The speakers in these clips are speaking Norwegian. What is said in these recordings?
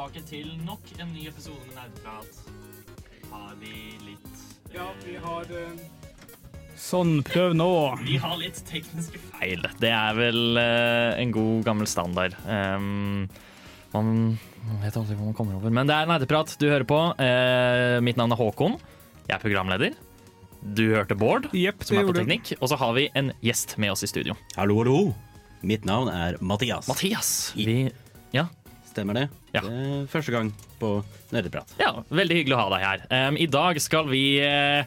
Tilbake til nok en ny episode med Nerdeprat. Har vi litt Ja, vi har eh, Sånn, prøv nå. Vi har litt tekniske feil. Det er vel eh, en god, gammel standard. Um, man vet aldri hva man kommer over. Men det er Nerdeprat du hører på. Eh, mitt navn er Håkon. Jeg er programleder. Du hørte Bård, yep, som er på teknikk. Og så har vi en gjest med oss i studio. Hallo, hallo. Mitt navn er Mathias. Mathias. I- Vi, ja, Stemmer det? Ja. Det er første gang på Nerdeprat. ja, veldig hyggelig å ha deg her. Um, I dag skal vi uh,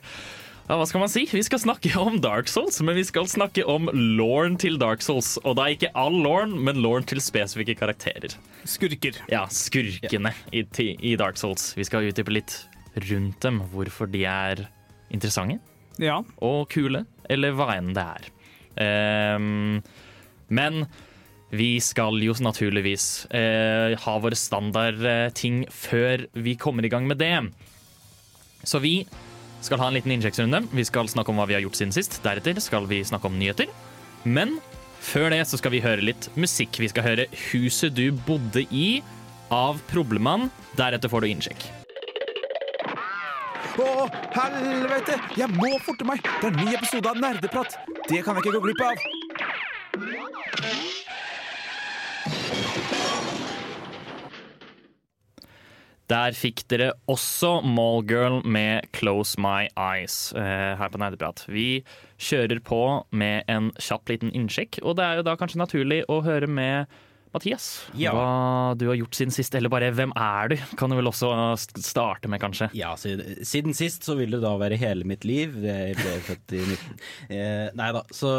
hva skal man si? Vi skal snakke om Dark Souls, men vi skal snakke om Lorn til Dark Souls. Og da ikke all Lorn, men Lorn til spesifikke karakterer. Skurker. Ja, skurkene i, ti- i Dark Souls. Vi skal utdype litt rundt dem, hvorfor de er interessante Ja. og kule, eller hva enn det er. Um, men vi skal jo naturligvis eh, ha våre standardting før vi kommer i gang med det. Så vi skal ha en liten innsjekksrunde. Vi skal snakke om hva vi har gjort siden sist. Deretter skal vi snakke om nyheter. Men før det så skal vi høre litt musikk. Vi skal høre 'Huset du bodde i' av Problemann. Deretter får du innsjekk. Å, helvete! Jeg må forte meg! Det er en ny episode av Nerdeprat. Det kan jeg ikke gå glipp av. Der fikk dere også Mallgirl med 'Close My Eyes' eh, her på Nerdeprat. Vi kjører på med en kjapp liten innsjekk, og det er jo da kanskje naturlig å høre med Mathias. Ja. Hva du har gjort siden sist, eller bare hvem er du? Kan du vel også starte med, kanskje? Ja, siden, sist så vil det da være hele mitt liv. Jeg ble født i 19... Eh, nei da, så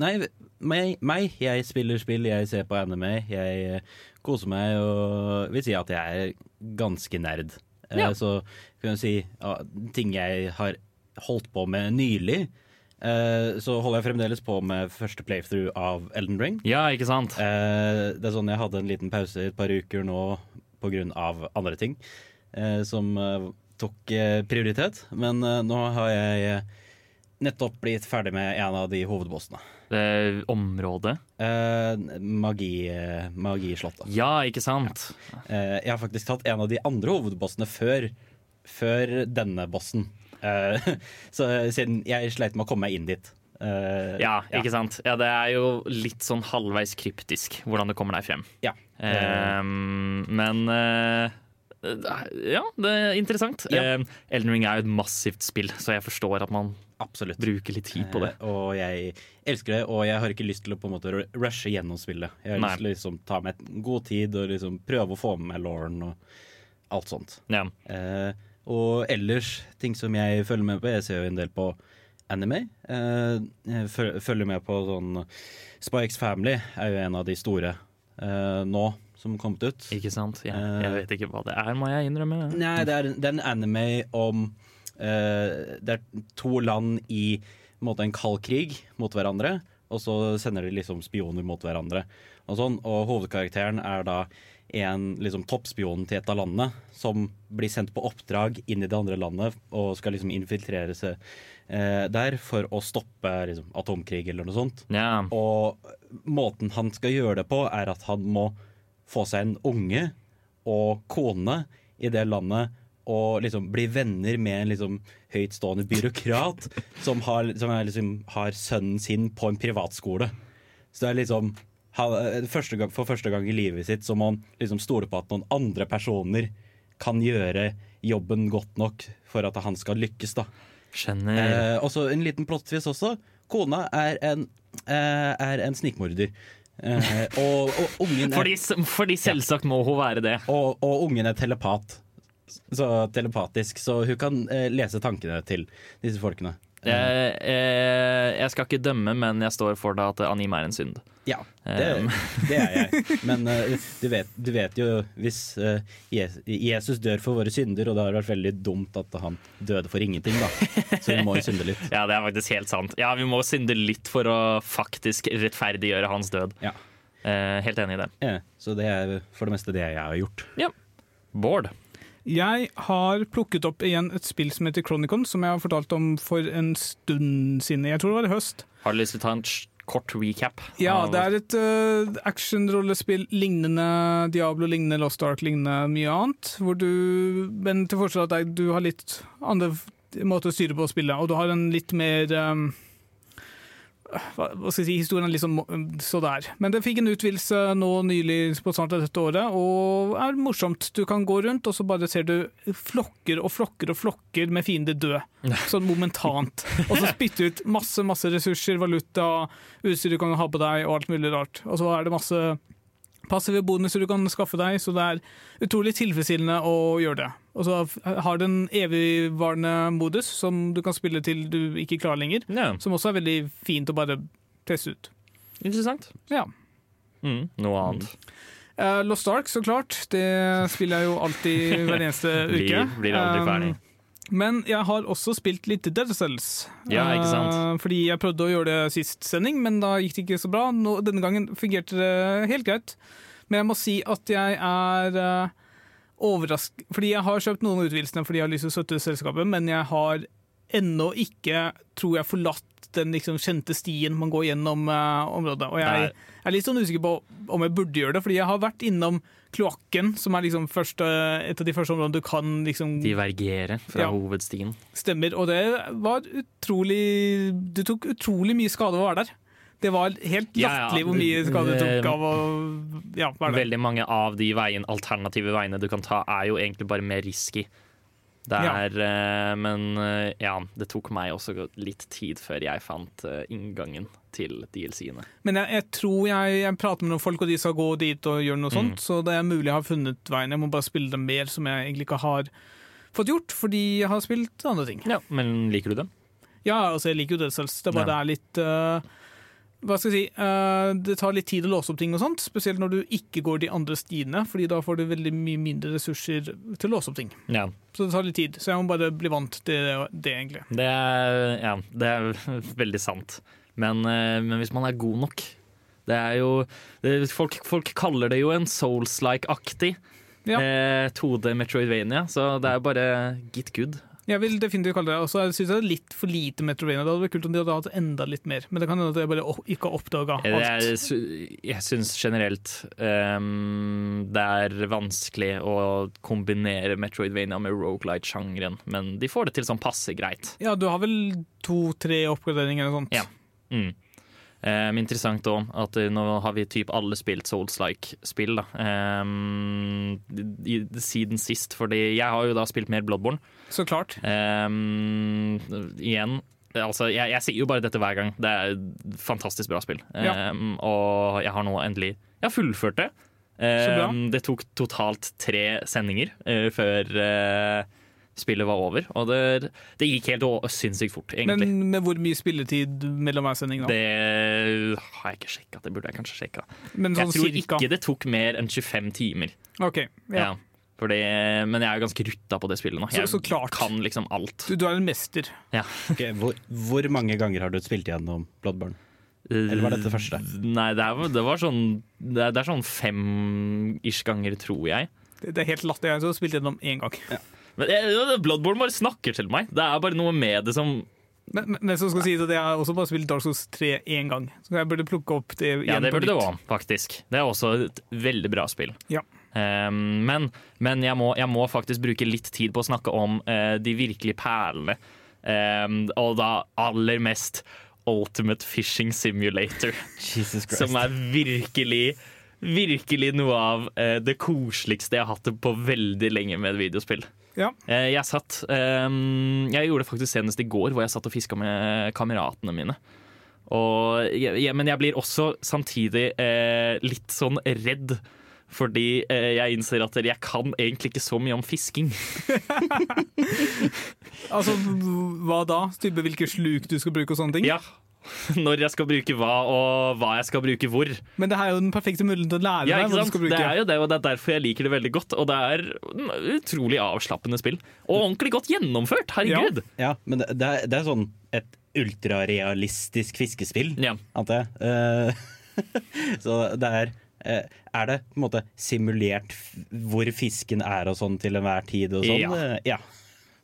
Nei, meg, meg. Jeg spiller spill, jeg ser på anime. Jeg eh, koser meg og vil si at jeg er ganske nerd. Eh, Ja. Så kan du si ja, ting jeg har holdt på med nylig. Eh, så holder jeg fremdeles på med første playthrough av Elden Ring. Ja, ikke sant? Uh, det er sånn jeg hadde en liten pause i et par uker nå pga. andre ting uh, som tok prioritet. Men nå har jeg nettopp blitt ferdig med en av de hovedbossene. Det området. Magi, Magislottet. Ja, ikke sant? Eh, jeg har faktisk tatt en av de andre hovedbossene før, før denne bossen. Eh, så siden jeg sleit med å komme meg inn dit. Uh, Ja, ikke sant? Ja, det er jo litt sånn halvveis kryptisk hvordan det kommer deg frem. Ja. Ehm, men uh, ja, det er interessant. Ja. Ehm, Elden Ring er jo et massivt spill, så jeg forstår at man Absolutt. bruker litt tid på det. Eh, og jeg elsker det, og jeg har ikke lyst til å på en måte rushe gjennom spillet. Jeg har Nei. lyst til å liksom ta meg god tid og liksom prøve å få med meg Lauren og alt sånt. Ja. Eh, og ellers, ting som jeg følger med på Jeg ser jo en del på anime. Eh, jeg følger med på sånn Spikes Family er jo en av de store eh, nå som kommet ut. Ikke sant? Jeg, Eh. jeg vet ikke hva det er, må jeg innrømme. Nei, det er, det er en anime om uh, Det er to land i en, måte, en kald krig mot hverandre, og så sender de liksom spioner mot hverandre. Og, sånn, og hovedkarakteren er da en liksom, toppspion til et av landene som blir sendt på oppdrag inn i det andre landet og skal liksom infiltrere seg eh, der for å stoppe liksom, atomkrig eller noe sånt. Ja. Og måten han skal gjøre det på, er at han må få seg en unge og kone i det landet og liksom bli venner med en liksom høytstående byråkrat som, har, som er liksom, har sønnen sin på en privatskole. Så det er liksom første gang, For første gang i livet sitt så må han liksom stole på at noen andre personer kan gjøre jobben godt nok for at han skal lykkes. da. Skjønner. Eh, også en liten plottvist også. Kona er en, eh, er en snikmorder. Eh, og, og, ungen er, Fordi, fordi selvsagt må hun være det. og, og ungen er telepat. Så telepatisk, så hun kan eh, lese tankene til disse folkene. Jeg, eh, jeg skal ikke dømme, men jeg står for det at anime er en synd. Ja, det, Um. det er jeg. Men uh, du, vet, du vet jo hvis uh, Jesus dør for våre synder, og det har vært veldig dumt at han døde for ingenting, da. Så vi må jo synde litt. Ja, det er faktisk helt sant. Ja, Vi må synde litt for å faktisk rettferdiggjøre hans død. Ja. Uh, helt enig i det. Ja, så det er for det meste det jeg har gjort. Ja. Bård. Jeg har plukket opp igjen et spill som heter Chronicon, som jeg har fortalt om for en stund siden. Jeg tror det var i høst. Har du lyst til å ta en kort recap? Ja, det er et uh, actionrollespill lignende Diablo, lignende Lost Ark, lignende mye annet. Hvor du, men til forskjell at du har litt andre måter å styre på å spille, og du har en litt mer um, hva, skal jeg si, historien er liksom så der. Men den fikk en utvidelse nå nylig på av dette året, og er morsomt. Du kan gå rundt, og så bare ser du flokker og flokker og flokker med fiender dø. Sånn momentant. Og så spytte ut masse, masse ressurser, valuta, utstyr du kan ha på deg, og alt mulig rart. Og så er det masse passive bonuser du kan skaffe deg, så det er utrolig tilfredsstillende å gjøre det. Og så har det en evigvarende modus som du kan spille til du ikke klarer lenger, Ja, som også er veldig fint å bare teste ut. interessant. Ja. Mm, noe annet. Eh, Lost Ark, så klart. Det spiller jeg jo alltid hver eneste uke. Blir, blir aldri ferdig. Um, men jeg har også spilt litt Dead Cells. Ja, ikke sant? Eh, fordi jeg prøvde å gjøre det sist sending, men da gikk det ikke så bra. Nå, denne gangen fungerte det helt greit. Men jeg må si at jeg er uh, overrasket Fordi jeg har kjøpt noen av utvidelsene fordi jeg har lyst til å støtte selskapet, men jeg har ennå ikke, tror jeg, forlatt den liksom kjente stien man går gjennom uh, området. Og jeg Nei. er litt sånn usikker på om jeg burde gjøre det, fordi jeg har vært innom kloakken, som er liksom første, et av de første områdene du kan liksom Divergere fra Ja. hovedstien. stemmer. Og det var utrolig Det tok utrolig mye skade å være der. Det var helt latterlig hvor mye skade det- tok av å ja, være der. Veldig mange av de veien, alternative veiene du kan ta, er jo egentlig bare mer risky. Det Ja. eh, Men eh, ja, det tok meg også litt tid før jeg fant eh, inngangen til DLC-ene. Men jeg, jeg tror jeg, jeg prater med noen folk, og de skal gå dit og gjøre noe Mm. sånt. Så det er mulig jeg har funnet veien. Jeg må bare spille dem mer, som jeg egentlig ikke har fått gjort, fordi jeg har spilt andre ting. Ja, Men liker du dem? Ja, altså jeg liker jo det selv. Det er bare Ja. det er litt eh, Hva skal jeg si uh, Det tar litt tid å låse opp ting og sånt, spesielt når du ikke går de andre stiene, fordi da får du veldig mye mindre ressurser til å låse opp ting. Ja. Så det tar litt tid. Så jeg må bare bli vant til det, egentlig. Det er, ja, det er veldig sant. Men, uh, men hvis man er god nok Det er jo det, folk, folk kaller det jo en Souls-like-aktig Ja. uh, 2D Metroidvania, så det er bare git good. Jeg vil definitivt kalle det Og så syns jeg det er litt for lite Metrovania. Det hadde vært kult om de hadde hatt enda litt mer, men det kan hende at jeg bare ikke har oppdaga Jeg, alt. sy- jeg syns generelt um, det er vanskelig å kombinere Metroidvania med Rogalight-sjangeren, men de får det til sånn passe greit. Ja, du har vel to-tre oppgraderinger og sånt. Ja. Mm. Ehm, interessant òg at eh, nå har vi typ alle spilt Souls-like-spill da. um, i, siden sist, fordi jeg har jo da spilt mer Bloodborne. Så klart. Um, igjen Altså, jeg, jeg sier jo bare dette hver gang. Det er et fantastisk bra spill. Ja. Og jeg har nå endelig Jeg har fullført det. det tok totalt tre sendinger uh, før eh, spillet var over. Og det, det gikk helt sinnssykt fort, egentlig. Men med hvor mye spilletid mellom hver sending? da? det har jeg ikke sjekka. Det burde jeg kanskje sjekka. Sånn Jeg tror cirka. ikke det tok mer enn 25 timer. Ok, ja. Ja. Fordi, men jeg er jo ganske rutta på det spillet nå. Jeg så klart. kan liksom alt. Du, du er en mester. Ok, hvor, hvor mange ganger har du spilt gjennom Bloodburn? Eller var dette første? Nei, det, er, det var sånn Det er, det er sånn fem-ish ganger, tror jeg. Det, det er helt latterlig. Jeg har spilt gjennom én gang. Men Bloodborne bare snakker til meg. Det er bare noe med det som Men, men, men så skal sies at jeg har også bare spilt Dark Souls 3 én gang. Så jeg burde plukke opp det igjen. Ja, det burde det nytt. òg, faktisk. Det er også et veldig bra spill. Ja. Um, men men jeg, må, jeg må faktisk bruke litt tid på å snakke om uh, de virkelige perlene. Um, og da aller mest Ultimate Fishing Simulator. Jesus Som er virkelig Virkelig noe av eh, det koseligste jeg har hatt det på veldig lenge med videospill. Ja. Eh, jeg satt ehm, Jeg gjorde det faktisk senest i går, hvor jeg satt og fiska med kameratene mine. Jeg, men jeg blir også samtidig eh, litt sånn redd Fordi eh, jeg innser at jeg kan egentlig ikke så mye om fisking. Altså, hva da? Type hvilke sluk du skal bruke og sånne ting? Ja, Når jeg skal bruke hva, og hva jeg skal bruke hvor. Men det er jo den perfekte muligheten til å lære Ja, deg hva du skal bruke. Det er jo det, og det er derfor jeg liker det veldig godt. Og det er utrolig avslappende spill. Og ordentlig godt gjennomført, herregud! Ja, men det, det, er, det er sånn et ultrarealistisk fiskespill, Ja. antar jeg. Uh, så det er eh, Er det på en måte simulert hvor fisken er og sånn til enhver tid og sånn? Ja. Eh, ja.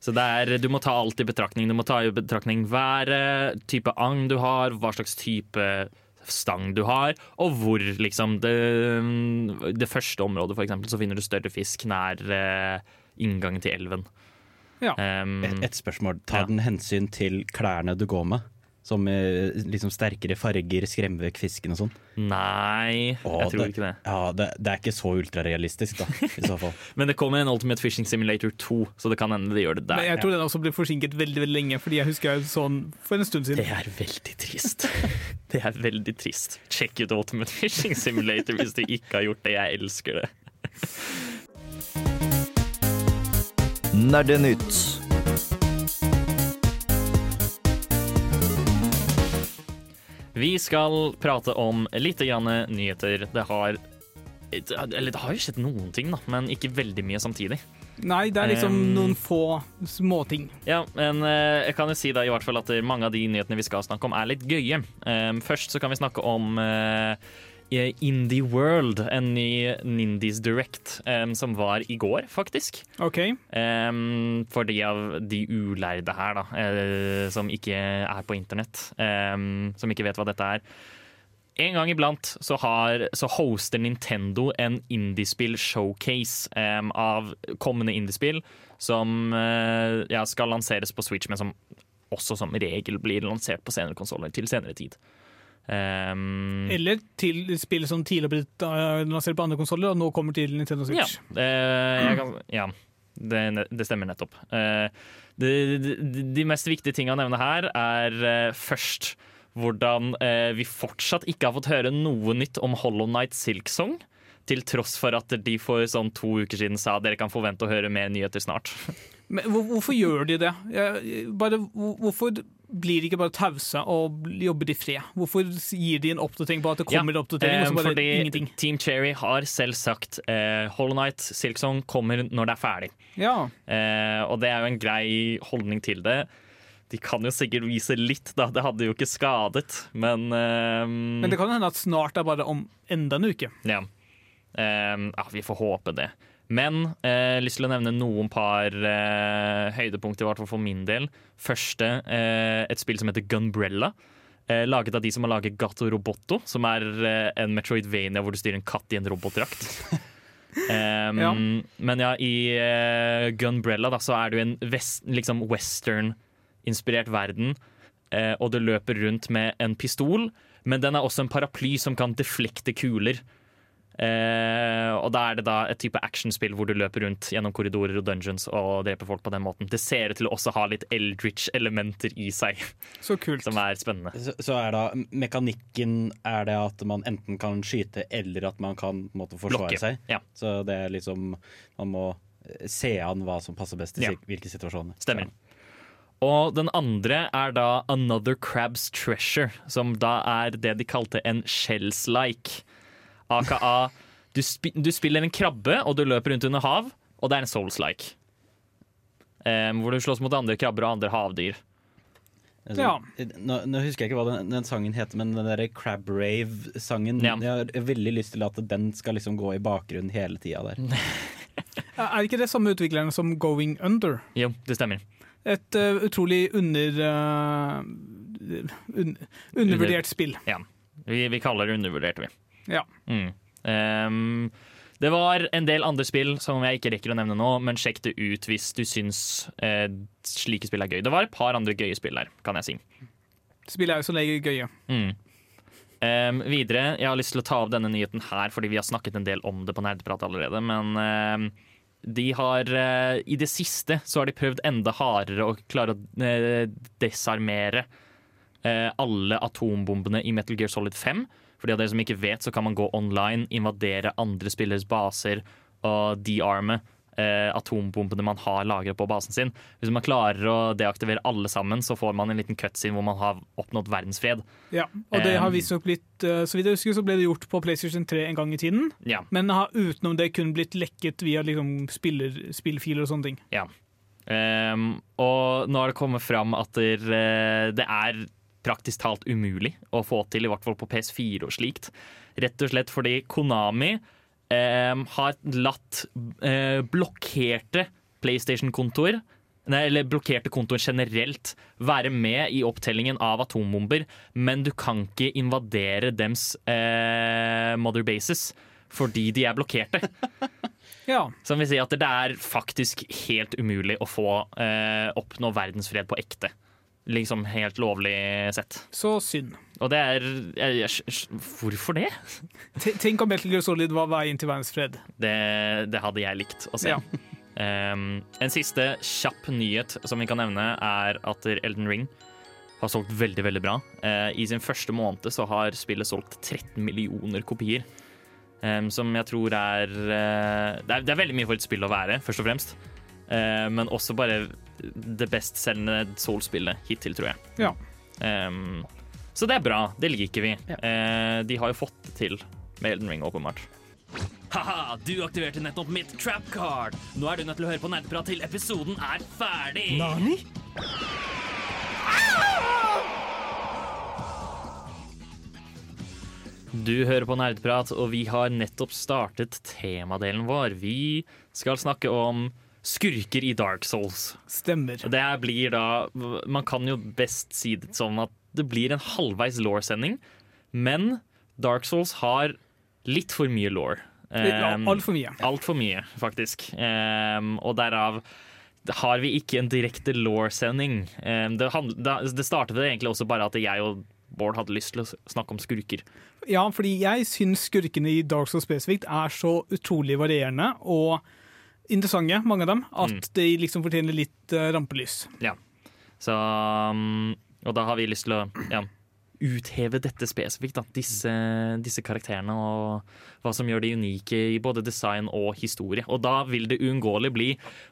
Så det er, du må ta alt i betraktning. Du må ta i betraktning været, type agn du har, hva slags type stang du har, og hvor, liksom. Det, det første området, for eksempel, så finner du større fisk nær eh, inngangen til elven. Ja. Um, Et, et spørsmål. Tar Ja. den hensyn til klærne du går med? Som liksom sterkere farger skremmer vekk fisken og sånn? nei, Åh, jeg tror det- ikke det. Ja, det, det er ikke så ultrarealistisk, da, i så fall. Men det kommer en Ultimate Fishing Simulator 2, så det kan hende de gjør det der. Men jeg tror den også blir forsinket veldig veldig lenge, fordi jeg husker jeg sånn for en stund siden. Det er veldig trist. Det er veldig trist. Sjekk ut Ultimate Fishing Simulator hvis du ikke har gjort det. Jeg elsker det. Nerdenytt. Vi skal prate om litt grann nyheter. Det har Eller det har jo skjedd noen ting, da, men ikke veldig mye samtidig. Nei, det er liksom Um, noen få småting. Ja, men uh, jeg kan jo si da i hvert fall at mange av de nyhetene vi skal snakke om, er litt gøye. Um, først så kan vi snakke om eh, Indie World, en ny Nindies Direct, um, som var i går, faktisk. OK. Um, for de av de ulærde her, da, uh, som ikke er på internett, um, som ikke vet hva dette er. En gang iblant så, har, så hoster Nintendo en indiespill showcase um, av kommende indiespill som uh, ja, skal lanseres på Switch, men som også som regel blir lansert på senere konsoller til senere tid. Um, Eller til spill som tidligere har blitt uh, lansert på andre konsoller, og nå kommer til Nintendo Ja, Switch. eh, jeg kan, ja det, det stemmer nettopp. Uh, de, de, de mest viktige tingene å nevne her er uh, først hvordan eh, vi fortsatt ikke har fått høre noe nytt om Hollow Night Silksong. Til tross for at de for sånn to uker siden sa dere kan forvente å høre mer nyheter snart. Men hvor, hvorfor gjør de det? Jeg, bare, hvor- hvorfor blir de ikke bare tause og jobber i fred? Hvorfor gir de en oppdatering på at det kommer en oppdatering, og Eh, så bare fordi ingenting? Team Cherry har selv sagt eh, Hollow Night Silksong kommer når det er ferdig. Ja. Eh, og det er jo en grei holdning til det. De kan jo sikkert vise litt, da. Det hadde jo ikke skadet, men eh, Men det kan hende at snart er bare om enda en uke. Ja. Eh, ja, vi får håpe det. Men eh, lyst til å nevne noen par eh, høydepunkter, i hvert fall for min del. Første, eh, et spill som heter Gunbrella. Eh, laget av de som har laget Gato Roboto, som er eh, en Metroidvania hvor du styrer en katt i en robotdrakt. Um, Ja. Men ja, i eh, Gunbrella da, så er du en vest, liksom western-inspirert verden, eh, og du løper rundt med en pistol, men den er også en paraply som kan deflekte kuler. Eh, og da er det da et type actionspill hvor du løper rundt gjennom korridorer og dungeons og dreper folk på den måten. Det ser ut til å også ha litt Eldritch-elementer i seg, Så kult. som er spennende. Så, så er da mekanikken er det at man enten kan skyte eller at man kan på måte, forsvare Blokke. seg. Ja. Så det er liksom Man må eh, se an hva som passer best i Ja. hvilke situasjoner. Stemmer. Og den andre er da Another Crab's Treasure, som da er det de kalte en shells-like. AKA du, sp du spiller en krabbe, og du løper rundt under hav, og det er en souls-like. Um, hvor du slåss mot andre krabber og andre havdyr. Altså, Ja. Nå, nå husker jeg ikke hva den, den sangen heter, men den der Crab Rave-sangen Ja. Jeg har veldig lyst til at den skal liksom gå i bakgrunnen hele tida der. Er ikke det samme utviklerne som Going Under? Jo, det stemmer. Et uh, utrolig under, Uh, un, undervurdert spill. Ja. Vi, vi kaller det undervurdert, vi. Ja. Mm. Um, det var en del andre spill som jeg ikke rekker å nevne nå, men sjekk det ut hvis du syns eh, slike spill er gøy. Det var et par andre gøye spill der, kan jeg si. Spill er jo som regel gøye. Mm. Um, videre, jeg har lyst til å ta av denne nyheten her, fordi vi har snakket en del om det på Nerdeprat allerede. Men em, de har uh, I det siste så har de prøvd enda hardere å klare å uh, desarmere uh, alle atombombene i Metal Gear Solid 5. For de av dere som ikke vet, så kan man gå online, invadere andre spilleres baser og de-arme eh, atombombene man har lagret på basen sin. Hvis man klarer å deaktivere alle sammen, så får man en liten cutscene hvor man har oppnådd verdensfred. Ja, og det har visstnok blitt eh, Så vidt jeg husker, så ble det gjort på PlayStation 3 en gang i tiden. Ja. Men har utenom det kun blitt lekket via liksom, spiller, spillfiler og sånne ting. Um, og nå har det kommet fram at der, eh, det er praktisk talt umulig å få til, i hvert fall på PS4 og slikt. Rett og slett fordi Konami eh, har latt eh, blokkerte PlayStation-kontoer eller blokkerte kontoer generelt være med i opptellingen av atombomber, men du kan ikke invadere dems eh, mother bases fordi de er blokkerte. Ja, Som vil si at det er faktisk helt umulig å få eh, oppnå verdensfred på ekte. Liksom helt lovlig sett. så synd. Og det er jeg, jeg, Hvorfor det? Tenk om Metal Gear Solid var veien til verdensfred. det? Det hadde jeg likt å se. Ja. Um, en siste kjapp nyhet som vi kan nevne, er at Elden Ring har solgt veldig veldig bra. Uh, I sin første måned så har spillet solgt 13 millioner kopier. Um, som jeg tror er, uh, det er Det er veldig mye for et spill å være, først og fremst. Eh, men også bare det bestselgende Soul-spillet hittil, tror jeg. Ja. Um, så det er bra. Det liker vi. Eh, de har jo fått det til med Elden Ring, åpenbart. Haha, du aktiverte nettopp mitt trap card. Nå er du nødt til å høre på nerdeprat til episoden er ferdig. Nani? Du hører på Nerdprat, og vi har nettopp startet temadelen vår. Vi skal snakke om skurker i Dark Souls. Stemmer. Det blir da Man kan jo best si det som at det blir en halvveis law-sending, men Dark Souls har litt for mye law. Um, Altfor mye. Altfor mye, faktisk. Um, og derav har vi ikke en direkte law-sending. Um, det, det startet egentlig også bare at jeg og Bård hadde lyst til å snakke om skurker. Ja, fordi jeg syns skurkene i Dark Souls spesifikt er så utrolig varierende og interessante, mange av dem, at Mm. de liksom fortjener litt eh, rampelys. Så, um, og da har vi lyst til å ja, utheve dette spesifikt. Disse, disse karakterene og hva som gjør de unike i både design og historie. Og da vil det uunngåelig bli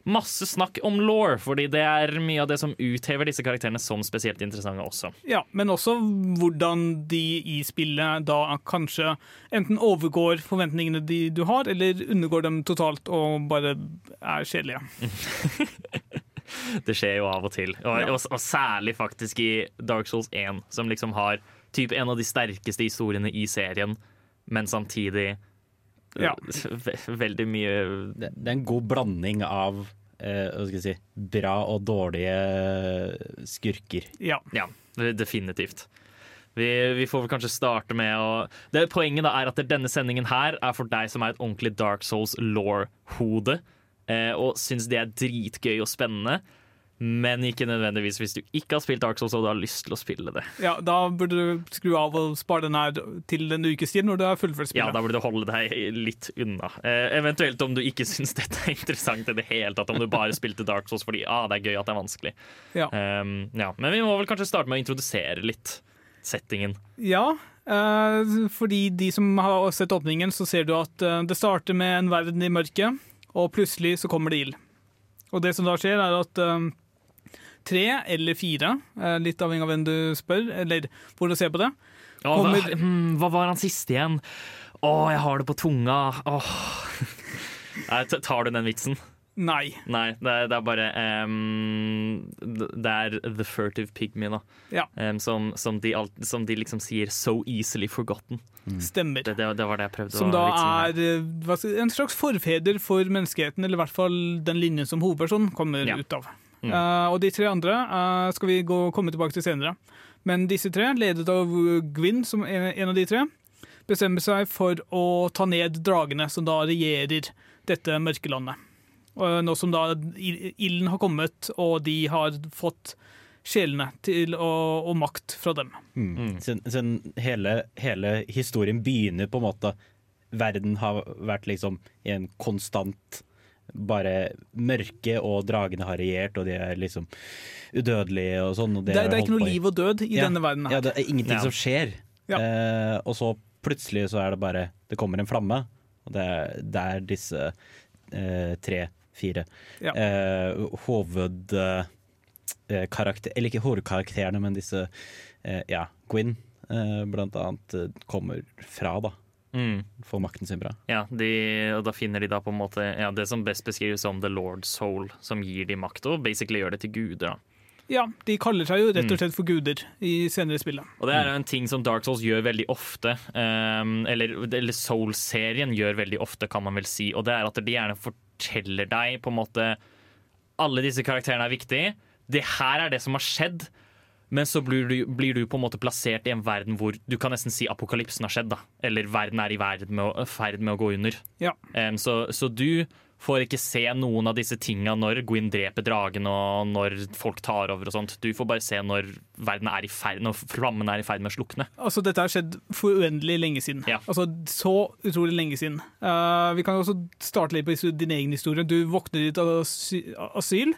masse snakk om law, fordi det er mye av det som uthever disse karakterene som spesielt interessante også. Ja, men også hvordan de i spillet da kanskje enten overgår forventningene de du har, eller undergår dem totalt og bare er kjedelige. Det skjer jo av og til. Og, Ja. og, og særlig faktisk i Dark Souls 1, som liksom har typ en av de sterkeste historiene i serien, men samtidig Ja. ve veldig mye Det, det er en god blanding av eh, hva skal jeg si, bra og dårlige skurker. Ja. Ja, definitivt. Vi, vi får vel kanskje starte med å det, Poenget da er at denne sendingen her er for deg som er et ordentlig Dark Souls law-hode, eh, og syns det er dritgøy og spennende. Men ikke nødvendigvis hvis du ikke har spilt Dark Souls og du har lyst til å spille det. ja, da burde du skru av og spare den her til en ukes tid når du har fullført spillet. Ja. Da burde du holde deg litt unna. Eh, eventuelt om du ikke syns dette er interessant i det hele tatt, om du bare spilte Dark Souls fordi ah, det er gøy at det er vanskelig. Ja. Um, ja. Men vi må vel kanskje starte med å introdusere litt settingen. Ja, eh, fordi de som har sett åpningen, så ser du at eh, det starter med en verden i mørket, og plutselig så kommer det ild. Og det som da skjer, er at eh, tre eller fire, eh, litt avhengig av hvem du spør, eller hvor du ser på det, hva, Kommer- hmm, hva var han siste igjen? Å, jeg har det på tunga. Åh. Nei, tar du den vitsen? Nei. Nei, det er, det er bare um, Det er The Furtive Pygmy, da. Ja. Um, som, som, de alt, som de liksom sier 'so easily forgotten'. Stemmer. Det, det, det var det jeg prøvde Som å da liksom, er eh, hva skal- en slags forfeder for menneskeheten, eller i hvert fall den linjen som hovedpersonen kommer Ja. ut av. Mm. Uh, og de tre andre uh, skal vi gå, komme tilbake til senere. Men disse tre, ledet av Gwyn, som en, en av de tre, bestemmer seg for å ta ned dragene som da regjerer dette mørkelandet. Og nå som da ilden har kommet, og de har fått sjelene til å, og makt fra dem. Mm. Så, så hele, hele historien begynner på en måte Verden har vært liksom i en konstant bare mørke, og dragene har regjert, og de er liksom udødelige og sånn. Og Det, er- det er ikke noe liv og død i Ja. denne verden. her. Ja, det er ingenting Ja. som skjer. Ja. Eh, og så plutselig så er det bare Det kommer en flamme, og det er, det er disse eh, tre, fire Ja. eh, hovedkarakter... eller ikke hovedkarakterene, men disse eh, Ja, Gwyn eh, blant annet eh, kommer fra, da. Mm. Får makten sin bra. Ja, de, og da finner de da på en måte ja, det som best beskrives som the Lord Soul, som gir de makt, og basically gjør det til guder. da. Ja, de kaller seg jo rett Mm. og slett for guder i senere spillet. Og det er en ting som Dark Souls gjør veldig ofte, um, eller, eller Soul-serien gjør veldig ofte, kan man vel si, og det er at de gjerne forteller deg på en måte Alle disse karakterene er viktige. Det her er det som har skjedd. Men så blir du, blir du på en måte plassert i en verden hvor du kan nesten si apokalypsen har skjedd. da Eller verden er i ferd med, med å gå under. Ja. Um, så, så du får ikke se noen av disse tinga når Gwyn dreper dragen og når folk tar over og sånt. Du får bare se når verden er i ferd Når flammen er i ferd med å slukne. Altså, dette har skjedd for uendelig lenge siden. Ja. Altså, Så utrolig lenge siden. Uh, vi kan også starte litt på din egen historie. Du våkner i et asyl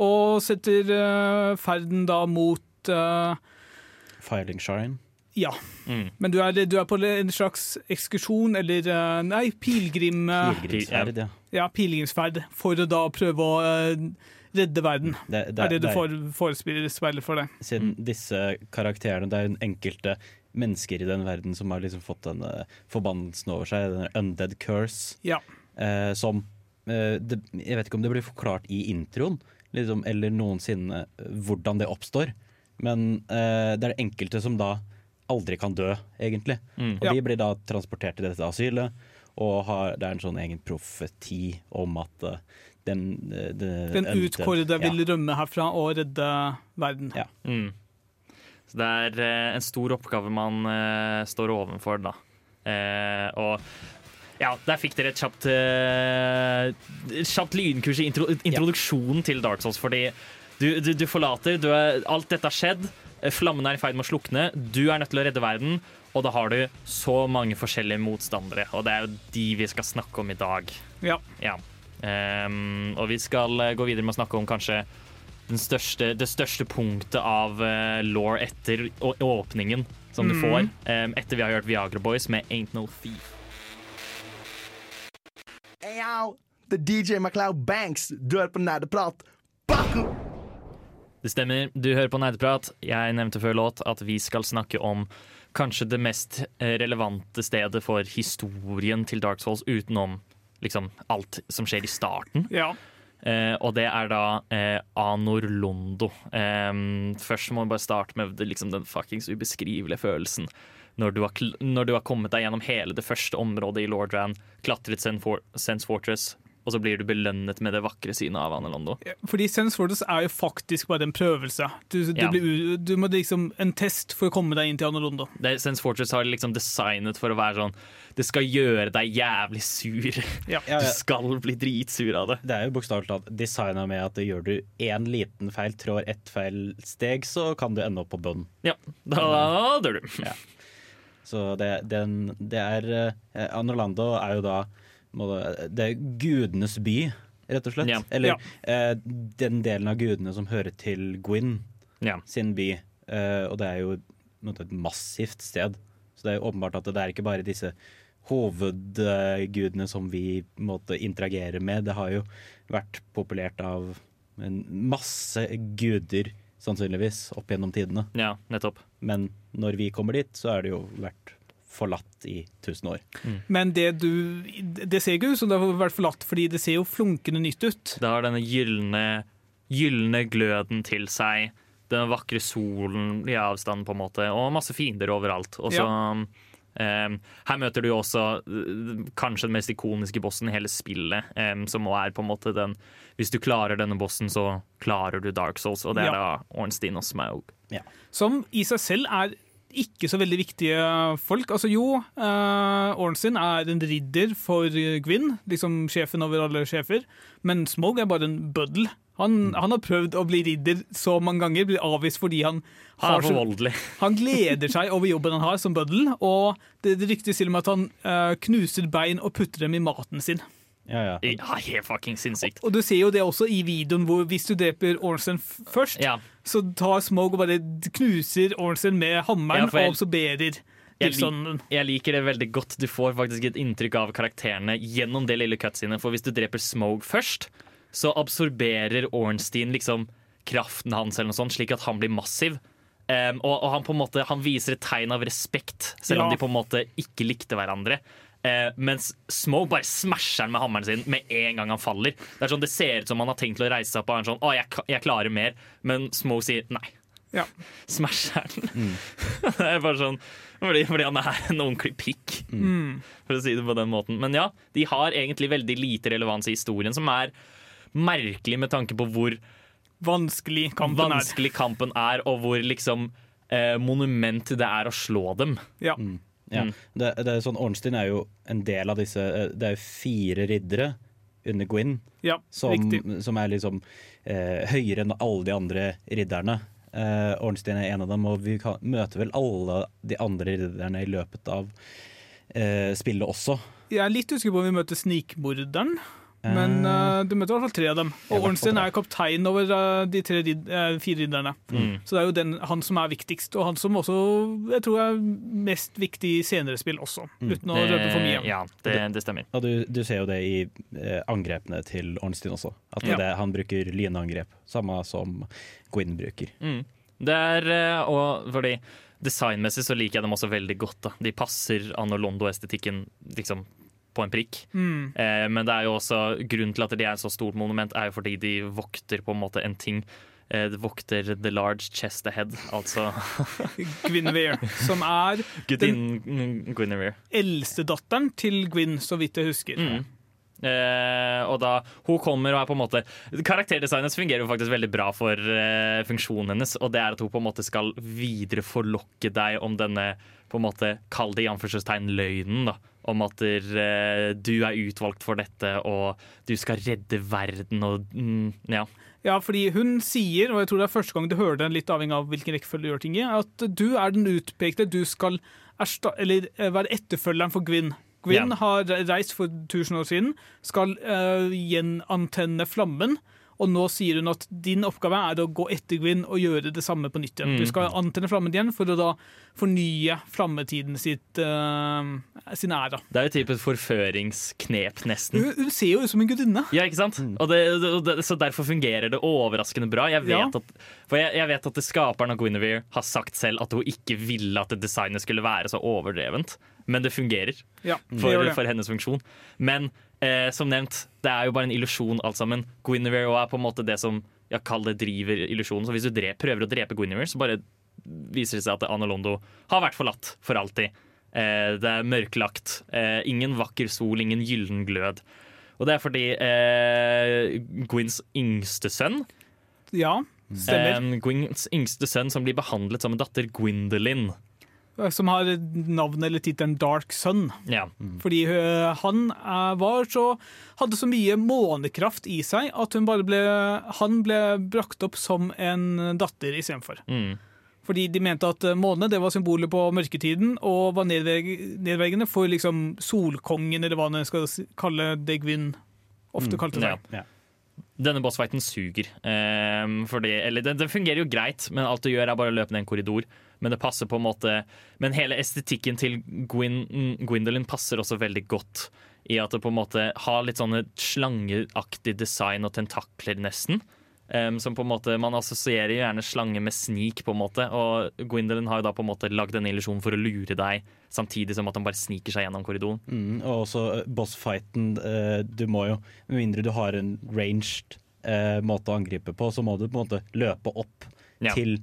og setter uh, ferden da mot uh, Filing Shine. Ja. Mm. Men du er, du er på en slags ekskursjon, eller Nei, pilegrim... Pilegrimsferd, ja. Ja, pilegrimsferd, for å da prøve å eh, redde verden. Det, Det er det du får, forespiller spillet for deg. Siden disse karakterene Det er en enkelte mennesker i den verden som har liksom fått denne forbannelsen over seg, denne undead curse, Ja. eh, som eh, det, Jeg vet ikke om det blir forklart i introen, liksom, eller noensinne eh, hvordan det oppstår, men eh, det er det enkelte som da aldri kan dø, egentlig. Mm. Og Ja. de blir da transportert til dette asylet, og har, det er en sånn egen profeti om at eh, den, eh, det- Den utkårede ja. vil rømme herfra og redde verden. Ja. Mm. Så det er eh, en stor oppgave man eh, står overfor, da. Eh, og ja, der fikk dere et kjapt, eh, kjapt lynkurs i intro, introduksjonen til Dark Souls. Fordi du, du, du forlater, du er, alt dette har skjedd, eh, flammen er i ferd med å slukne, du er nødt til å redde verden, og da har du så mange forskjellige motstandere. Og det er jo de vi skal snakke om i dag. Ja. Ja. Um, og vi skal eh, gå videre med å snakke om kanskje den største, det største punktet av uh, law etter åpningen som du Mhm. får, um, etter vi har hørt Viagra Boys med Ain't No Thief. Hey the DJ MacLeod Banks. Du er på Nerdeprat. Baku! Det stemmer, du hører på Nerdeprat. Jeg nevnte før låt at vi skal snakke om kanskje det mest eh, relevante stedet for historien til Dark Souls utenom liksom alt som skjer i starten. Ja. Eh, og det er da eh, Anor Londo. Eh, først må vi bare starte med det, liksom, den fuckings ubeskrivelige følelsen. Når du, har, når du har kommet deg gjennom hele det første området i Lordran, klatret Sen Sense Fortress, og så blir du belønnet med det vakre synet av Anne Londo. Fordi Sense Fortress er jo faktisk bare en prøvelse. Du, du, Ja. blir, du må liksom En test for å komme deg inn til Anorondo. Det, Sense Fortress har liksom designet for å være sånn Det skal gjøre deg jævlig sur. Ja. Ja, Du skal bli dritsur av det. Det er jo bokstavelig talt designa med at gjør du én liten feil, trår ett feil steg, så kan du ende opp på bunnen. Ja, da dør du. Ja. Så det, den, det er Anne Londo er jo da det, er gudenes by, rett og slett. Ja. Eller Ja. eh, den delen av gudene som hører til Gwyn Ja. sin by. Eh, og det er jo måte, et massivt sted. Så det er jo åpenbart at det er ikke bare disse hovedgudene som vi måte, interagerer med. Det har jo vært populert av en masse guder, sannsynligvis, opp gjennom tidene. ja, nettopp. Men når vi kommer dit, så er det jo vært forlatt i tusen år. Men det du Det ser ikke ut som det har vært forlatt, fordi det ser jo flunkende nytt ut. Det har denne gylne, gylne gløden til seg. Den vakre solen i avstand, på en måte, og masse fiender overalt. Og så eh, Her møter du jo også uh, kanskje den mest ikoniske bossen i hele spillet, um, som er på en måte den Hvis du klarer denne bossen, så klarer du Dark Souls, og det er Ja. da Ornstein og Smaug. Som i seg selv er ikke så veldig viktige folk. Altså jo, uh, Ornstein er en ridder for Gwyn, liksom sjefen over alle sjefer, men Smog er bare en bøddel. Han, han har prøvd å bli ridder så mange ganger, blir avvist fordi han har så. Han gleder seg over jobben han har som bøddel, og det, det ryktes til og med at han uh, knuser bein og putter dem i maten sin. Ja, ja. Ja, helt fucking sinnssykt. Og du ser jo det også i videoen, hvor hvis du dreper Ornstein først, Ja. så tar Smog og bare knuser Ornstein med hammeren ja, jeg- og absorberer Jeg, lik, jeg liker det veldig godt. Du får faktisk et inntrykk av karakterene gjennom det lille cutscenet. For hvis du dreper Smoke først, så absorberer Ornstein liksom kraften hans, eller noe sånt, slik at han blir massiv. Um, og, og han på en måte Han viser et tegn av respekt, selv om de på en måte ikke likte hverandre. Eh, mens Smoke bare smasher han med hammeren sin med en gang han faller. Det er sånn, det ser ut som han har tenkt til å reise seg opp og er sånn, å, jeg, jeg klarer mer. Men Smoke sier nei. Ja. Smasher den. det er bare sånn fordi, fordi han er en ordentlig pikk, Mm. for å si det på den måten. Men ja, de har egentlig veldig lite relevans i historien, som er merkelig med tanke på hvor Vanskelig kampen er. vanskelig kampen er, og hvor liksom eh, monument det er å slå dem. Ja. Ja. Mm. Det, det er sånn, Ornstein er jo en del av disse eh, Det er jo fire riddere under Gwyn ja, som, som er liksom eh, høyere enn alle de andre ridderne. Eh, Ornstein er en av dem, og vi kan, møter vel alle de andre ridderne i løpet av eh, spillet også. Jeg er litt usikker på om vi møter snikmorderen, men uh, du møter i hvert fall tre av dem. Og Ornstein er kaptein over uh, de tre rid eh, fire ridderne. Mm. Så det er jo den, han som er viktigst, og han som også jeg tror er mest viktig i senere spill også, uten å røpe for mye. Ja, det, det stemmer. Og du, du ser jo det i angrepene til Ornstein også. At det, Ja. det, han bruker lynangrep, samme som Gwyn bruker. Mm. Det er, og fordi Designmessig så liker jeg dem også veldig godt. Da. De passer Anno Londo-estetikken liksom på en prikk. Mm. Eh, men det er jo også grunnen til at de er et så stort monument, er jo fordi de vokter på en måte en ting. Eh, de vokter the large chest ahead, altså Guinevere, som er gudinnen Guinevere. eldstedatteren til Gwyn, så vidt jeg husker. Mm. Uh, og da hun kommer og er på en måte Karakterdesignet fungerer jo faktisk veldig bra for uh, funksjonen hennes. Og det er at hun på en måte skal videre forlokke deg om denne på en måte Kall det i anførselstegn løgnen. da Om at eh, du er utvalgt for dette, og du skal redde verden og mm, Ja. Ja, fordi hun sier, og jeg tror det er første gang du hører det, litt avhengig av hvilken rekkefølge du gjør ting i, at du er den utpekte. Du skal ersta eller, eh, være etterfølgeren for Gwyn. Gwyn yeah. har reist for 1000 år siden, skal uh, gjenantenne flammen. Og nå sier hun at din oppgave er å gå etter Gwyn og gjøre det samme på nytt igjen. Mm. Du skal antenne flammen igjen for å da fornye flammetiden sitt, uh, sin æra. Det er jo typ et forføringsknep, nesten. Hun, hun ser jo ut som en gudinne. Ja, ikke sant? Og det, og det, så derfor fungerer det overraskende bra. Jeg vet, Ja. at, for jeg, jeg vet at skaperen av Guinevere har sagt selv at hun ikke ville at designet skulle være så overdrevent. Men det fungerer Ja, det for, det. for hennes funksjon. Men eh, som nevnt, det er jo bare en illusjon alt sammen. Guinevere er på en måte det som jeg kaller det driver illusjonen. Så hvis du dre prøver å drepe Guinevere, så bare viser det seg at Anna Londo har vært forlatt for alltid. Eh, det er mørklagt. Eh, ingen vakker sol, ingen gyllen glød. Og det er fordi eh, Gwyns yngste sønn Ja, stemmer. eh, Gwyns yngste sønn som blir behandlet som en datter, Gwendolyn. Som har navnet eller tittelen Dark Sun. Ja. Fordi øh, han var så, hadde så mye månekraft i seg at hun bare ble, han ble brakt opp som en datter istedenfor. Mm. Fordi de mente at måne det var symbolet på mørketiden og var nedverg, nedvergende for liksom solkongen, eller hva man skal kalle Degvin ofte kalte seg. Ja. Denne bossfighten suger. Ehm, fordi, eller den, den fungerer jo greit, men alt du gjør er bare å løpe ned en korridor. Men det passer på en måte Men hele estetikken til Gwyn, Gwendolyn passer også veldig godt i at det på en måte har litt sånne slangeaktig design og tentakler, nesten. Um, som på en måte, Man assosierer gjerne slange med snik, på en måte og Gwendolyn har jo da på en måte lagd denne illusjon for å lure deg, samtidig som at han bare sniker seg gjennom korridoren. Mm, og også eh, bossfighten. Uh, du må jo, med mindre du har en ranged uh, måte å angripe på, så må du på en måte løpe opp Ja. til,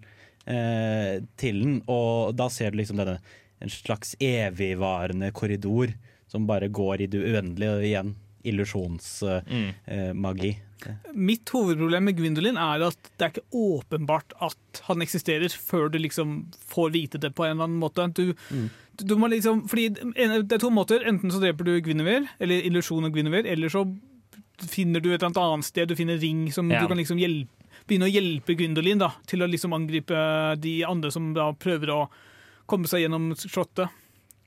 eh, til den. Og da ser du liksom denne en slags evigvarende korridor som bare går i det uendelige. Og igjen illusjonsmagi. Mm. Eh, magi. Mitt hovedproblem med Gwendolyn er at det er ikke åpenbart at han eksisterer før du liksom får vite det på en eller annen måte. Du, du, du må liksom, fordi en- Det er to måter. Enten så dreper du Guinevere, eller illusjonen og Guinevere, eller så finner du et eller annet sted, du finner ring som Ja. du kan liksom hjelpe, begynne å hjelpe Gwendolyn da, til å liksom angripe de andre som da prøver å komme seg gjennom slottet.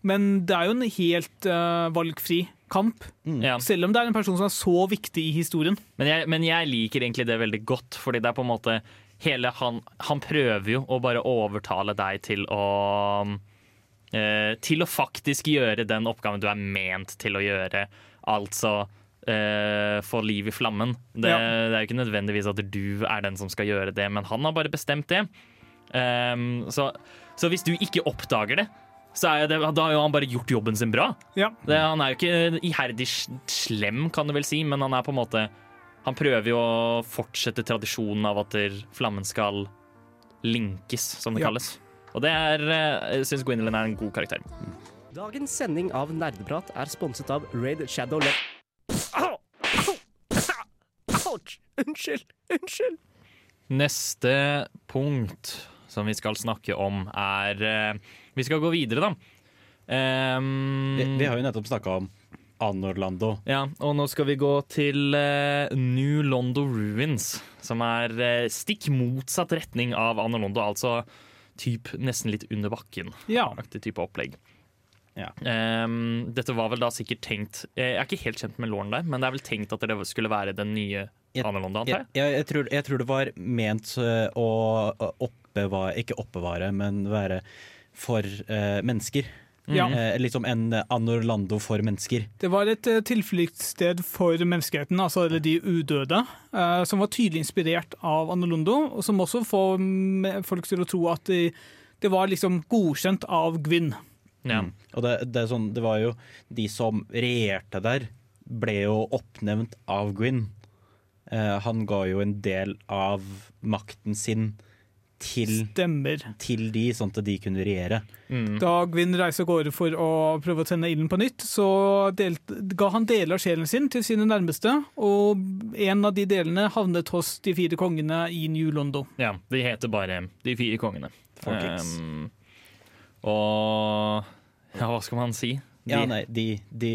Men det er jo en helt uh, valgfri kamp, Ja. selv om det er en person som er så viktig i historien. Men jeg, men jeg liker egentlig det veldig godt, fordi det er på en måte hele han, han prøver jo å bare overtale deg til å eh, til å faktisk gjøre den oppgaven du er ment til å gjøre. Altså eh, få liv i flammen. Det, Ja. det er jo ikke nødvendigvis at du er den som skal gjøre det, men han har bare bestemt det. Um, så, så hvis du ikke oppdager det, så er det, da har jo han bare gjort jobben sin bra. Ja. Det, han er jo ikke iherdig slem, kan du vel si, men han er på en måte Han prøver jo å fortsette tradisjonen av at flammen skal linkes, som det Ja. kalles. Og det er eh, Jeg syns Gwendolyn er en god karakter. Dagens sending av Nerdeprat er sponset av Raid Shadow Le... Au! Au! Ouch! Unnskyld! Unnskyld! Neste punkt som vi skal snakke om, er eh, Vi skal gå videre, da. Um, Vi, vi har jo nettopp snakka om Anorlando. Ja, og nå skal vi gå til uh, New Londo Ruins, som er uh, stikk motsatt retning av Anno Londo, altså typ nesten litt under bakken. Ja. Aktig type opplegg. Ja. Um, dette var vel da sikkert tenkt Jeg er ikke helt kjent med Lauren der, men det er vel tenkt at det skulle være den nye Anno antar Jeg, jeg? jeg, tror, jeg tror det var ment øh, å oppbevare Ikke oppbevare, men være for uh, mennesker. Ja. Eh, liksom en Anorlando for mennesker. Det var et eh, tilfluktssted for menneskeheten, altså eller de udøde, eh, som var tydelig inspirert av Anorlando, og som også får folk til å tro at de, det var liksom godkjent av Gwyn. Ja. Mm. Og det, det, er sånn, det var jo De som regjerte der, ble jo oppnevnt av Gwyn. Eh, han ga jo en del av makten sin til, Stemmer. til de, sånn at de kunne regjere. Mm. Da Gwyn reiser av gårde for å prøve å tenne ilden på nytt, så delt, ga han deler av sjelen sin til sine nærmeste, og en av de delene havnet hos de fire kongene i New London. ja. De heter bare De fire kongene. Four Kings. Og ja, hva skal man si? De, Ja, nei, de, de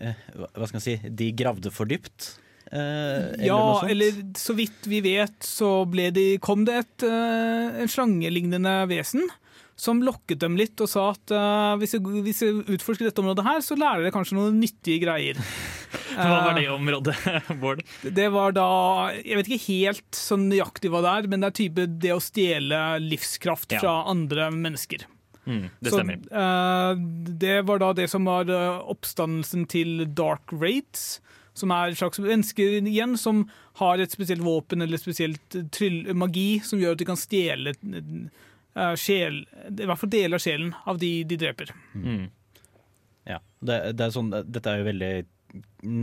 eh, hva- skal man si? De gravde for dypt. Eh, eller ja, noe sånt. eller så vidt vi vet, så ble de, kom det et eh, en slangelignende vesen som lokket dem litt og sa at eh, hvis, jeg, hvis jeg utforsker dette området her, så lærer dere kanskje noen nyttige greier. Hva var det området, Bård? Det var da Jeg vet ikke helt sånn nøyaktig hva det er, men det er type det å stjele livskraft Ja. fra andre mennesker. Mm, det Så, stemmer. Uh, det var da det som var eh, oppstandelsen til Dark Raids, som er et slags mennesker igjen som har et spesielt våpen eller spesielt tryll, magi som gjør at de kan stjele uh, sjel, i hvert fall deler av sjelen av de de dreper. Mm. Ja, det, det er sånn, dette er jo veldig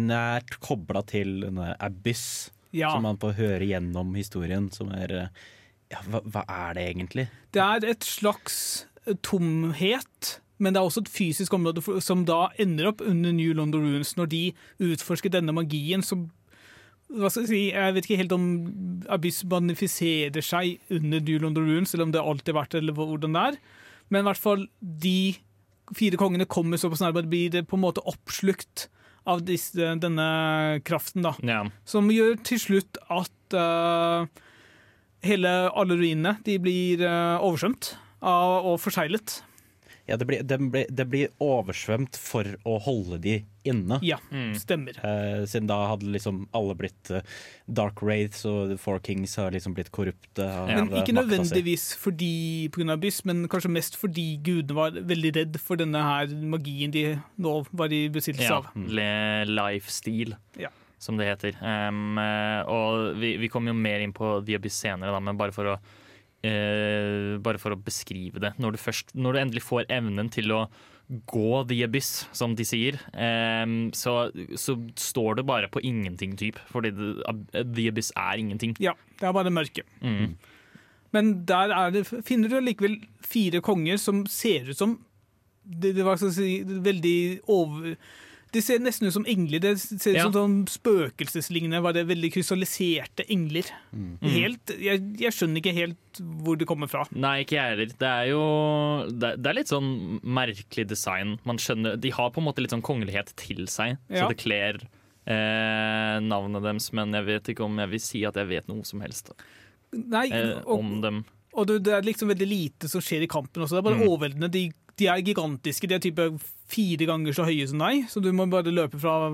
nært kobla til denne Abyss, Ja, som man får høre gjennom historien, som er Ja, hva, hva er det egentlig? det er et slags tomhet, men det er også et fysisk område som da ender opp under New London Runes, når de utforsker denne magien som hva skal jeg si, jeg vet ikke helt om Abyss manifiserer seg under New London Runes, eller om det alltid har vært eller hvordan det er. Men i hvert fall de fire kongene kommer såpass nærme at blir det på en måte oppslukt av disse, denne kraften. da. Ja. Som gjør til slutt at uh, hele, alle ruinene de blir uh, oversvømt og forseglet. Ja, det blir, det, blir, det blir oversvømt for å holde de inne. Ja, Mm. stemmer. Eh, siden da hadde liksom alle blitt eh, Dark Wraiths, og The Four Kings har liksom blitt korrupte. Ja. Men ikke nødvendigvis fordi pga. byss, men kanskje mest fordi gudene var veldig redd for denne her magien de nå var i besittelse Ja, av. Ja, lifestyle, Ja. som det heter. Um, og vi, vi kommer jo mer inn på The Abyss senere, da, men bare for å eh, bare for å beskrive det. Når du, først, når du endelig får evnen til å gå The Abyss, som de sier, eh, så, så står det bare på ingenting, typ. Fordi det, The Abyss er ingenting. Ja, det er bare mørke. Mm. Men der er det, finner du likevel fire konger som ser ut som det, det var, si, veldig over... De ser nesten ut som engler. Det ser ut Ja. som sånn spøkelseslignende, var det veldig krystalliserte engler. Mm. Helt, jeg, jeg skjønner ikke helt hvor det kommer fra. Nei, ikke jeg heller. Det er jo det, det er litt sånn merkelig design. Man skjønner, De har på en måte litt sånn kongelighet til seg, Ja. så det kler eh, navnet deres. Men jeg vet ikke om jeg vil si at jeg vet noe som helst Nei, eh, og, om dem. og det, det er liksom veldig lite som skjer i kampen også. Det er bare Mm. overveldende. De, de er gigantiske. De er type fire ganger så høye som deg, så du må bare løpe fra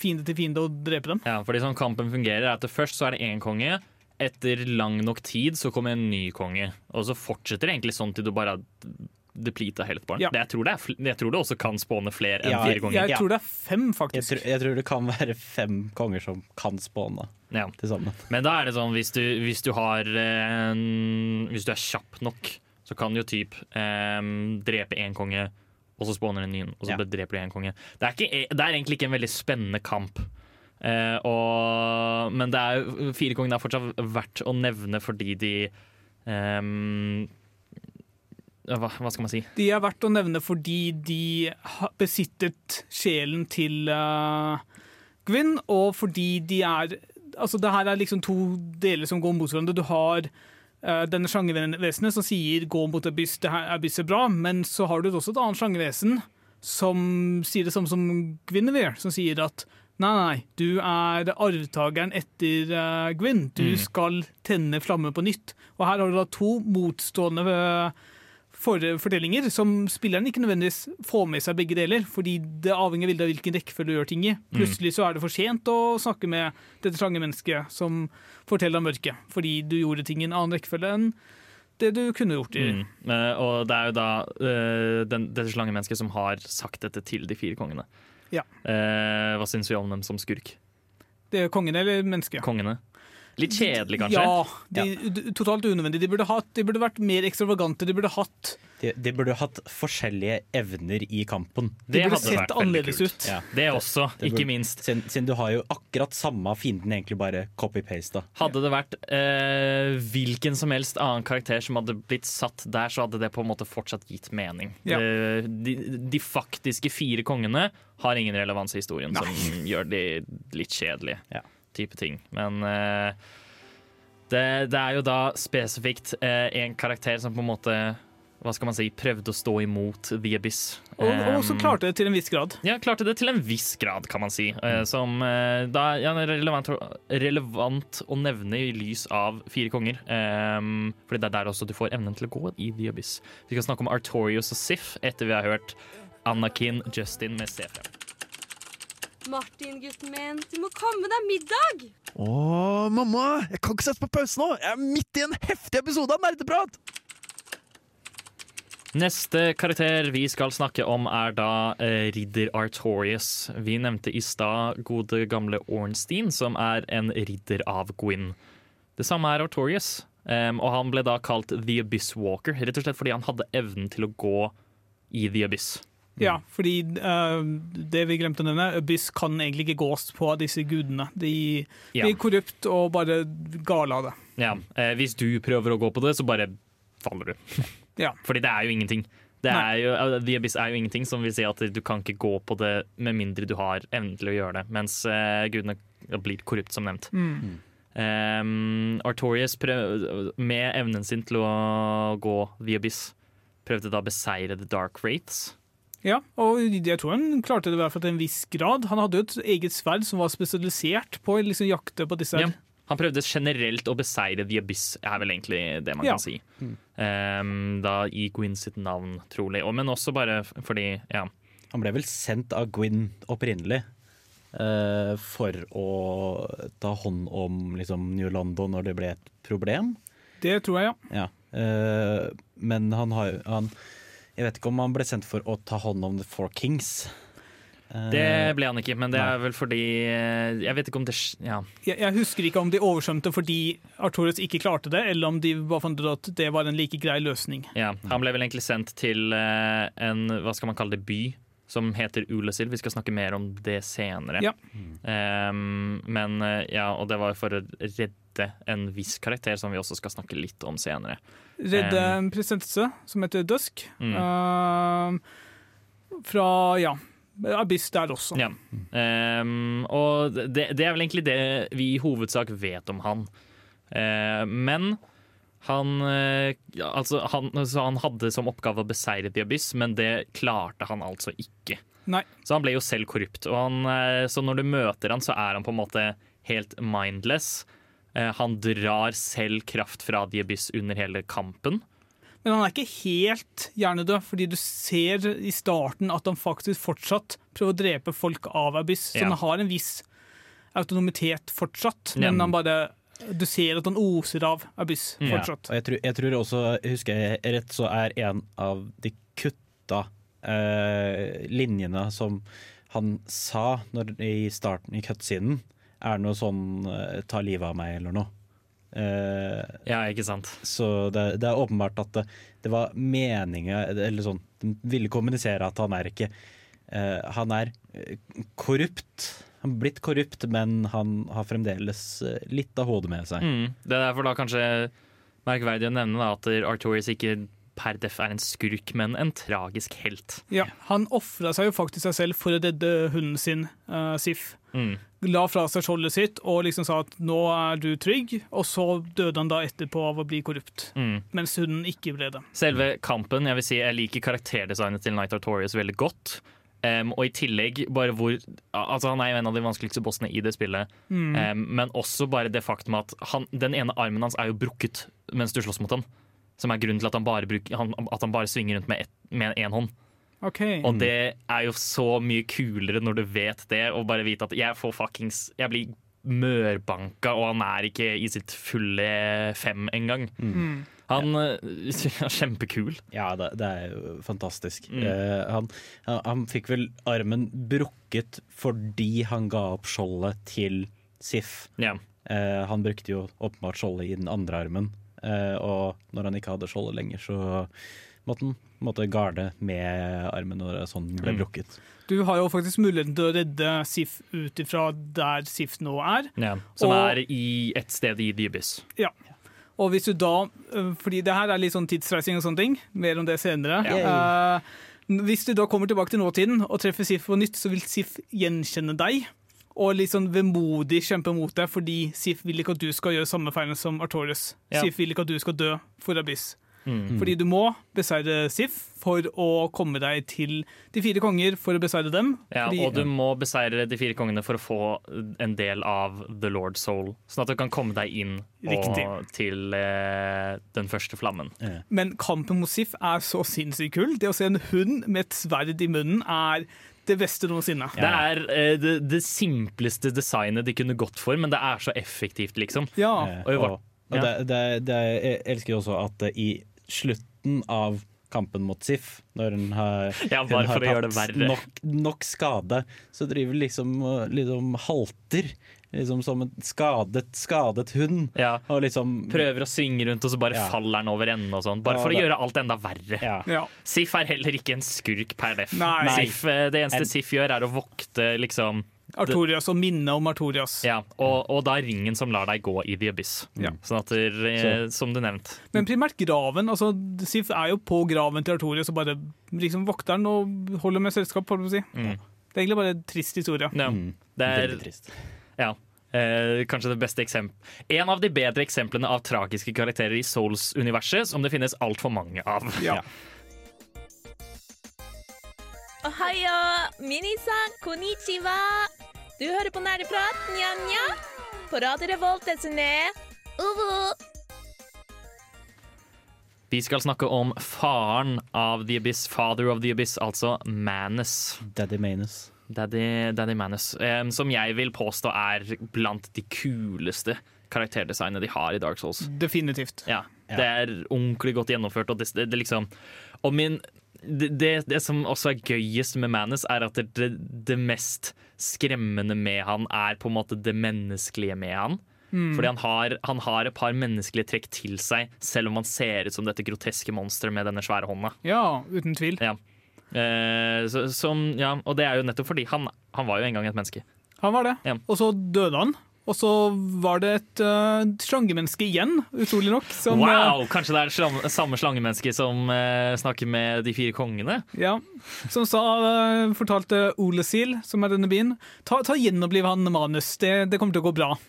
fiende til fiende og drepe dem. Ja, fordi sånn kampen fungerer er at Først så er det én konge. Etter lang nok tid så kommer en ny konge. Og så fortsetter det egentlig sånn til du bare deplita hele barn. Ja. Det, jeg, tror det er, jeg tror det også kan spåne flere enn Ja, fire konger. Jeg tror det er fem, Jeg, faktisk. tror- jeg tror det kan være fem konger som kan spåne Ja. til sammen. Men da er det sånn hvis du, hvis du har eh, en- Hvis du er kjapp nok, så kan jo typ eh, drepe én konge, og så spåner en ny, og så Ja. dreper du én konge. Det er, ikke, det er egentlig ikke en veldig spennende kamp. Eh, og, men det er, fire kongene er fortsatt verdt å nevne fordi de ehm, hva, hva skal man si? De er verdt å nevne fordi de besittet sjelen til uh, Gwyn, og fordi de er Altså, det her er liksom to deler som går mot hverandre. Du har denne sjangervesenet som sier 'gå mot abyss, det her abyss er bra', men så har du også et annet sjangervesen som sier det samme som Guinevere, som sier at Nei, nei, du er arvtakeren etter uh, Gwyn. Du skal tenne flammen på nytt. Og her har du da to motstående uh, fortellinger som spilleren ikke nødvendigvis får med seg begge deler, fordi det avhenger veldig av hvilken rekkefølge du gjør ting i. Plutselig så er det for sent å snakke med dette sjangermennesket som forteller om mørket, fordi du gjorde ting i en annen rekkefølge enn det du kunne gjort i Mm. Eh, og det er jo da eh, den, dette slangemennesket som har sagt dette til de fire kongene. Ja. Eh, hva syns vi om dem som skurk? det er kongene eller mennesket. Kongene? Litt kjedelig, kanskje? Ja, de, ja. totalt unødvendig. De burde, hatt, de burde vært mer ekstravagante. De burde hatt De, de burde hatt forskjellige evner i kampen. De Det burde hadde sett vært annerledes kult. ut. Ja. Det også, Det ikke burde- minst. Siden, siden du har jo akkurat samme fienden, egentlig bare copy-paste. Hadde det vært eh, hvilken som helst annen karakter som hadde blitt satt der, så hadde det på en måte fortsatt gitt mening. Ja. De, de faktiske fire kongene har ingen relevans i historien, som gjør de litt kjedelige. Ja. Type ting. Men eh, det, det er jo da spesifikt eh, en karakter som på en måte hva skal man si, prøvde å stå imot The Abyss. Og, og så Um, klarte det til en viss grad. ja, klarte det til en viss grad, kan man si. Mm. som eh, da ja, relevant, relevant å nevne i lys av Fire konger. Um, fordi det er der også du får evnen til å gå i The Abyss. Vi skal snakke om Artorius og Sif etter vi har hørt Anakin Justin med C5. Martin, gutten min, du må komme deg middag! Å, mamma! Jeg kan ikke sette på pause nå! Jeg er midt i en heftig episode av Nerdeprat! Neste karakter vi skal snakke om, er da eh, ridder Artorius. Vi nevnte i stad gode gamle Ornstein, som er en ridder av Gwyn. Det samme er Artorius, um, og han ble da kalt The Abyss Walker, rett og slett fordi han hadde evnen til å gå i The Abyss. Ja, fordi uh, det vi glemte å nevne, Abyss kan egentlig ikke gås på av disse gudene. De Ja. blir korrupt og bare gale av det. Ja, eh, hvis du prøver å gå på det, så bare faller du. Ja. Fordi det er jo ingenting. Det er jo, eh, The Abyss er jo ingenting, som vil si at du kan ikke gå på det med mindre du har evnen til å gjøre det, mens eh, gudene blir korrupt, som nevnt. Mm. Um, Artorius prøv, med evnen sin til å gå The Abyss prøvde da å beseire The Dark Wraiths. Ja, og jeg tror han klarte det i hvert fall til en viss grad. Han hadde jo et eget sverd som var spesialisert på å liksom jakte på disse Ja. Han prøvde generelt å beseire The Abyss, er vel egentlig det man Ja. kan si. Um, da i Gwyn sitt navn, trolig. Og, men også bare fordi, ja. Han ble vel sendt av Gwyn opprinnelig uh, for å ta hånd om liksom, New London når det ble et problem. Det tror jeg, ja. Ja. Uh, men han har jo han, Jeg vet ikke om han ble sendt for å ta hånd om The Four Kings. Eh, Det ble han ikke, men det er vel fordi eh, Jeg vet ikke om det Ja. Jeg, jeg husker ikke om de oversvømte fordi Arturus ikke klarte det, eller om de bare fant ut at det var en like grei løsning. ja. Han ble vel egentlig sendt til eh, en hva skal man kalle det, by som heter Ulasil. Vi skal snakke mer om det senere. Ja. Um, men eh, ja, og det var for å redde en viss karakter som vi også skal snakke litt om senere. Redde Um, en prinsesse som heter Dusk. Mm. Uh, fra, ja, Abyss der også. Ja. Um, og det, det er vel egentlig det vi i hovedsak vet om han. Uh, men han, eh, altså han, så han hadde som oppgave å beseire The Abyss, men det klarte han altså ikke. Nei. Så han ble jo selv korrupt. Han, eh, så når du møter han, så er han på en måte helt mindless. Eh, Han drar selv kraft fra The Abyss under hele kampen. Men han er ikke helt hjernedød, fordi du ser i starten at han faktisk fortsatt prøver å drepe folk av Abyss. Så Ja. han har en viss autonomitet fortsatt, men han bare Du ser at han oser av abyss Ja, fortsatt. og jeg tror, jeg tror også, husker jeg rett, så er en av de kutta eh, linjene som han sa når, i starten i cutscenen, er noe sånn eh, 'ta livet av meg' eller noe. Uh, Ja, ikke sant. så det, det er åpenbart at det, det var meninga Eller sånn, de ville kommunisere at han er ikke uh, Han er korrupt. Han har blitt korrupt, men han har fremdeles eh, litt av hodet med seg. Mm. Det er derfor da kanskje merkverdig å nevne da, at Artorius ikke per def er en skurk, men en tragisk helt. Ja, Han ofra seg jo faktisk seg selv for å redde hunden sin, uh, Sif. Mm. La fra seg skjoldet sitt og liksom sa at 'nå er du trygg', og så døde han da etterpå av å bli korrupt. Mm. Mens hunden ikke ble det. Selve kampen, jeg vil si jeg liker karakterdesignet til Knight Artorius veldig godt. Em, og i tillegg bare hvor Altså Han er jo en av de vanskeligste bossene i det spillet. Mm. Um, men også bare det faktum at han, den ene armen hans er jo brukket mens du slåss mot han. Som er grunnen til at han bare, bruker, han, at han bare svinger rundt med med én hånd. Okay. Og det er jo så mye kulere når du vet det, og bare vite at jeg får fuckings Jeg blir mørbanka, og han er ikke i sitt fulle fem engang. Mm. Han eh, er kjempekul. Ja, det, det er jo fantastisk. Mm. Uh, han, han, han fikk vel armen brukket fordi han ga opp skjoldet til Sif. Ja. Uh, han brukte jo åpenbart skjoldet i den andre armen, uh, og når han ikke hadde skjoldet lenger, så måtte måtte garde med armen når sånn ble Mm. brukket. Du har jo faktisk muligheten til å redde Sif ut ifra der Sif nå er. Ja, som Og- er i et sted i Dybis. Ja. Og hvis du da Fordi det her er litt sånn tidsreising og sånne ting. Mer om det senere. Uh, hvis du da kommer tilbake til nåtiden og treffer Sif på nytt, så vil Sif gjenkjenne deg. Og litt sånn vemodig kjempe mot deg, fordi Sif vil ikke at du skal gjøre samme feil som Artorius. Ja. Sif vil ikke at du skal dø for Abyss. Mm. Fordi du må beseire Sif for å komme deg til De fire konger for å beseire dem. Ja, fordi, og du må beseire de fire kongene for å få en del av The Lord Soul, sånn at du kan komme deg inn Riktig. og, til eh, den første flammen. Men kampen mot Sif er så sinnssykt kul. Det å se en hund med et sverd i munnen er det beste noensinne. Det er eh, det, det simpleste designet de kunne gått for, men det er så effektivt, liksom. Ja. Og i og, og det, det, det, jeg elsker også at i slutten av kampen mot Sif, når hun har, Ja, hun har tatt. Nok, nok skade, så driver liksom liksom halter. Liksom som en skadet, skadet hund. Ja. Og liksom Prøver å synge rundt, og så bare Ja. faller han over ende. og sånn Bare Ja, for å det- gjøre alt enda verre. Ja. Ja. Sif er heller ikke en skurk per def. Nei. Sif, eh, det eneste En- Sif gjør, er å vokte liksom Artorias og minnet om Artorias. Ja, og, og da ringen som lar deg gå i the abyss. Ja. Sånn at, eh, som du nevnte. Men primært graven. altså Sif er jo på graven til Artorias og bare liksom vokter den og holder med selskap. holdt å si. Mm. Det er egentlig bare en trist historie. Ja, Mm. det er Veldig trist. ja, eh, kanskje det beste eksempel En av de bedre eksemplene av tragiske karakterer i Souls-universet, som det finnes altfor mange av. Ja. Ohio, minisan, konnichiwa. Du hører på Nerdeprat, nja-nja. På Radio Revolt, SNE. Uvu. Vi skal snakke om faren av The Abyss, Father of the Abyss, altså Manus. Daddy Manus. Daddy, Daddy Manus. Um, som jeg vil påstå er blant de kuleste karakterdesignene de har i Dark Souls. Definitivt. Ja, Det er ordentlig godt gjennomført. Og det, det, det liksom Og min det, det, som også er gøyest med Manus, er at det, det, mest skremmende med han er på en måte det menneskelige med han. Fordi han har, han har et par menneskelige trekk til seg, selv om han ser ut som dette groteske monsteret med denne svære hånda. Ja, uten tvil. Ja. Eh, så, som, ja, og det er jo nettopp fordi han, han var jo en gang et menneske. Han var det. Ja. Og så døde han. Og så var det et uh, slangemenneske igjen, utrolig nok. Som, eh, wow! Kanskje det er slam- samme slangemenneske som uh, snakker med de fire kongene? Ja, som sa, uh, fortalte Olesil, som er denne byen, ta, ta gjenoppliv han manus, det, det kommer til å gå bra.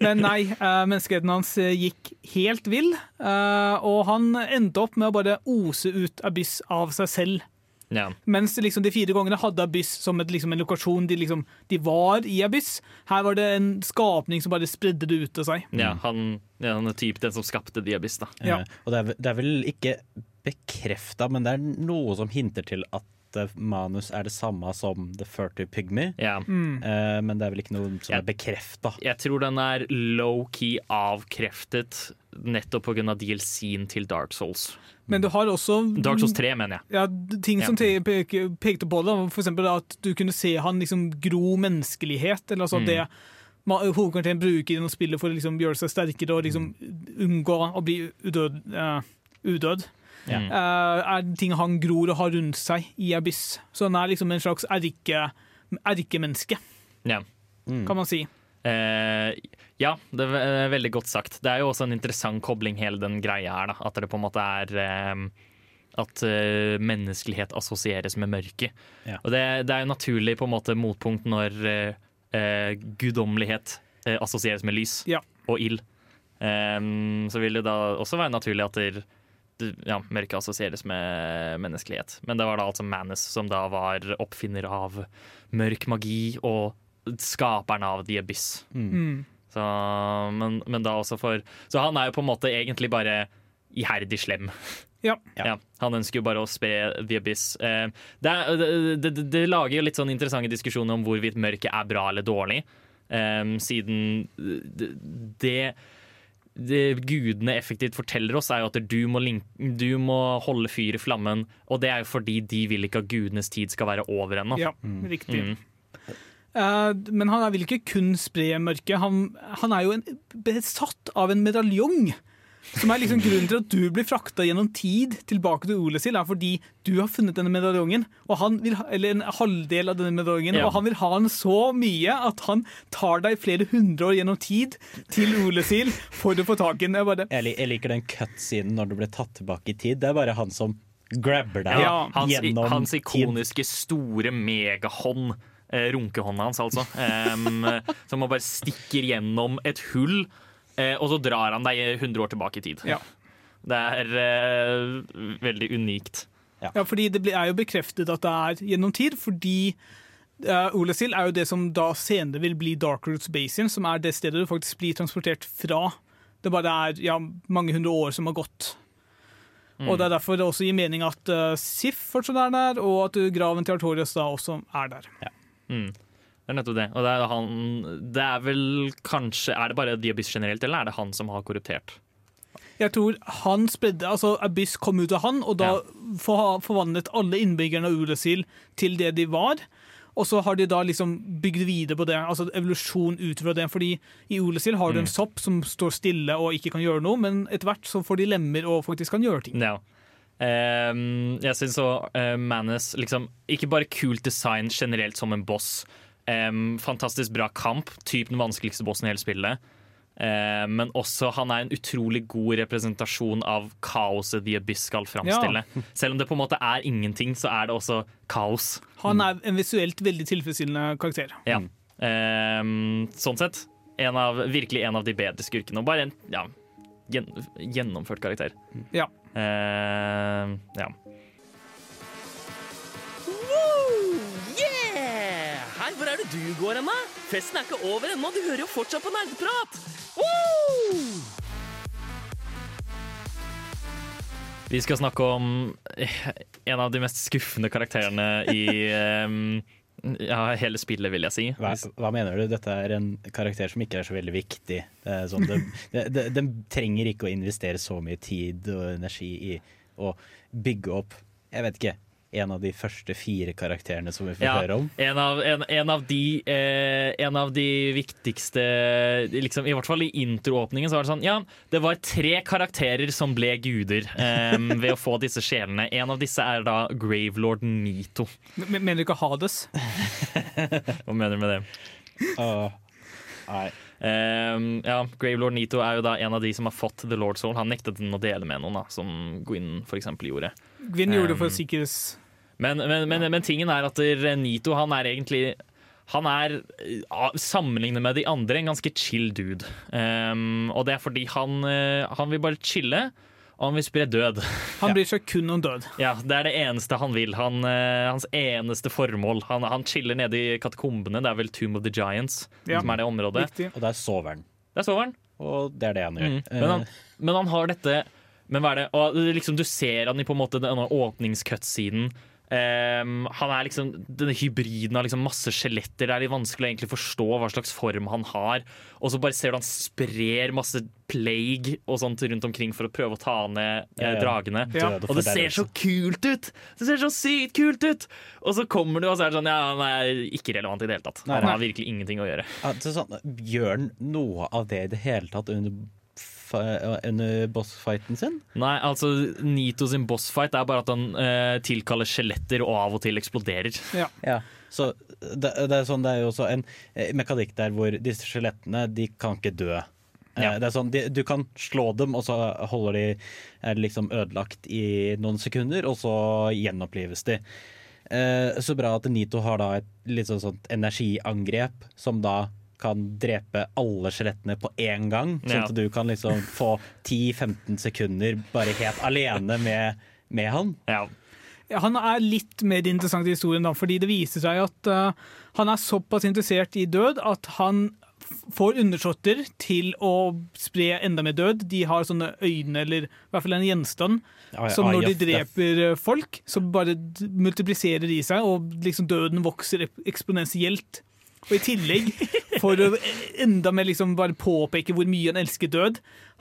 Men nei, uh, menneskeheten hans eh, gikk helt vill, eh, og han endte opp med å bare ose ut abyss av seg selv. Ja. Mens liksom de fire gangene hadde abyss som et, liksom, en lokasjon de, liksom, de var i abyss. Her var det en skapning som bare spredde det ut av seg. Ja, han, ja, han er typ den som skapte The Abyss, da. Ja. Eh, og det er, det er vel ikke bekrefta, men det er noe som hinter til at manus er det samme som The Furtive Pygmy. Ja. Mm. Eh, men det er vel ikke noe som Ja. er bekrefta. Jeg tror den er low-key avkreftet nettopp pga. DLC-en til Dark Souls. Men du har også Dark Souls 3, mener jeg. Ja, ting som Ja. peke- pekte på det, f.eks. at du kunne se han liksom gro menneskelighet. Eller altså Mm. det hovedkarakteren bruker gjennom spillet for å liksom gjøre seg sterkere og liksom unngå å bli udød. Uh, udød. Ja. Uh, er ting han gror og har rundt seg i Abyss. Så han er liksom en slags erke, erkemenneske, Ja. kan man si. Eh, ja, det er veldig godt sagt. Det er jo også en interessant kobling, hele den greia her. Da. At det på en måte er um, At uh, menneskelighet assosieres med mørket. Ja. Og det, det er jo naturlig på en måte motpunkt når uh, uh, guddommelighet eh, assosieres med lys Ja. og ild. Um, så vil det da også være naturlig at der, det- ja, mørket assosieres med menneskelighet. Men det var da altså Manus som da var oppfinner av mørk magi og skaperen av The Abyss. Mm. Så, men, men da også for Så han er jo på en måte egentlig bare iherdig slem. Ja. Ja, han ønsker jo bare å spre The Abyss. Eh, det, er, det, det, det lager jo litt sånn interessante diskusjoner om hvorvidt mørket er bra eller dårlig. Eh, siden det, det gudene effektivt forteller oss, er jo at du må, link, du må holde fyr i flammen. Og det er jo fordi de vil ikke at gudenes tid skal være over ennå. Ja, riktig. Mm. Eh, men han vil ikke kun spre mørket. Han, han er jo en, besatt av en medaljong. Som er liksom grunnen til at du blir frakta gjennom tid tilbake til Olesil, er fordi du har funnet denne medaljongen, og han vil ha, eller en halvdel av denne medaljongen, Ja. og han vil ha den så mye at han tar deg flere hundre år gjennom tid til Olesil for å få tak i den. Jeg bare, Jeg, lik- jeg liker den cut-siden når du blir tatt tilbake i tid. Det er bare han som grabber deg Ja, hans, gjennom hans tid. ikoniske store megahånd, runkehånda hans altså, em, som bare stikker gjennom et hull, eh, og så drar han deg 100 år tilbake i tid. Ja. Det er eh, veldig unikt. Ja, fordi det er jo bekreftet at det er gjennom tid, fordi uh, Olesil er jo det som da senere vil bli Dark Roots Basin, som er det stedet du faktisk blir transportert fra. Det bare er ja, mange hundre år som har gått. Og det er derfor det også gir mening at uh, Sif fortsatt er der, og at uh, graven til Artorias da også er der. Mm. Det er nettopp det. Og det er, han, det er vel kanskje Er det bare The Abyss generelt, eller er det han som har korruptert? Jeg tror han spredde, altså Abyss kom ut av han, og da Ja. forvandlet alle innbyggerne av Ulesil til det de var. Og så har de da liksom bygd videre på det, altså evolusjon ut fra det. Fordi i Ulesil har du en sopp som står stille og ikke kan gjøre noe, men etter hvert så får de lemmer og faktisk kan gjøre ting. Ja. Ehm, jeg syns òg eh, Manus liksom Ikke bare kult design generelt som en boss. Ehm, fantastisk bra kamp, typ den vanskeligste bossen i hele spillet. Ehm, men også han er en utrolig god representasjon av kaoset The Abyss skal framstille. Selv om det på en måte er ingenting, så er det også kaos. Han er en visuelt veldig tilfredsstillende karakter. Ja. Ehm, sånn sett en av, virkelig en av de bedre skurkene. Og bare en ja, gjennomført karakter. Ja. Ehm, ja. Yeah! Hei, hvor er det du går hen, da? Festen er ikke over ennå, du hører jo fortsatt på nerdeprat! Woo! Vi skal snakke om en av de mest skuffende karakterene i ehm, ja, hele spillet, vil jeg si. Hva, hva mener du? Dette er en karakter som ikke er så veldig viktig. Det sånn, den de, de, de trenger ikke å investere så mye tid og energi i å bygge opp Jeg vet ikke. En av de første fire karakterene som vi får Ja, høre om. en av, en, en av de eh, En av de viktigste liksom, I hvert fall i introåpningen så var det sånn Ja, det var tre karakterer som ble guder eh, ved å få disse sjelene. En av disse er da Gravelord Nito. Men- Mener du ikke Hades? Hva mener du med det? Åh, nei. Um, ja, Gravelord Nito er jo da en av de som har fått The Lord Soul. Han nektet den å dele med noen, da, som Gwyn eksempel gjorde. Gwyn gjorde det for Um, sikkerhets... Men, men, men, men tingen er at Renito, Nito han er egentlig Han er eh, sammenlignet med de andre en ganske chill dude. Um, og det er fordi han, eh, han vil bare chille, og han vil spre død. Han bryr seg kun om død. Ja, Det er det eneste han vil. Han, eh, hans eneste formål. Han, han chiller nede i katakombene, det er vel Tomb of the Giants Ja, som er det området. Riktig. Og der sover han. Der sover han. Og det er det han gjør. Mm. Men, han, men han har dette Men hva er det? Og liksom, du ser han i på en måte denne åpningscutsiden Ehm, han er liksom denne hybriden av liksom masse skjeletter. Det er litt vanskelig å egentlig forstå hva slags form han har. Og så bare ser du han sprer masse plague og sånt rundt omkring for å prøve å ta ned eh, dragene. ja. Ja. Og det ser så kult ut! Det ser så sykt kult ut! Og så kommer du, og så er det sånn Ja, han er ikke relevant i det hele tatt. Han har virkelig ingenting å gjøre. Ja, sånn, gjør han noe av det i det hele tatt under, under bossfighten sin? Nei, altså Nito sin bossfight er bare at han eh, tilkaller skjeletter og av og til eksploderer. Ja. Så det, det, er sånn, det er jo også en eh, mekanikk der hvor disse skjelettene de kan ikke dø. Eh, Ja. Det er sånn, de, Du kan slå dem, og så holder de er liksom ødelagt i noen sekunder, og så gjenopplives de. Eh, så bra at Nito har da et litt sånn sånt energiangrep som da kan drepe alle skjelettene på én gang. Sånn Ja. at du kan liksom få 10-15 sekunder bare helt alene med, med han. Ja. Han er litt mer interessant i historien, da, fordi det viser seg at uh, han er såpass interessert i død at han får undersåtter til å spre enda mer død. De har sånne øyne, eller i hvert fall en gjenstand, ja, som når de dreper eh, folk, så bare multipliserer de seg, og liksom døden vokser ek- eksponentielt. Og i tillegg, for å enda mer liksom bare påpeke hvor mye han elsker død,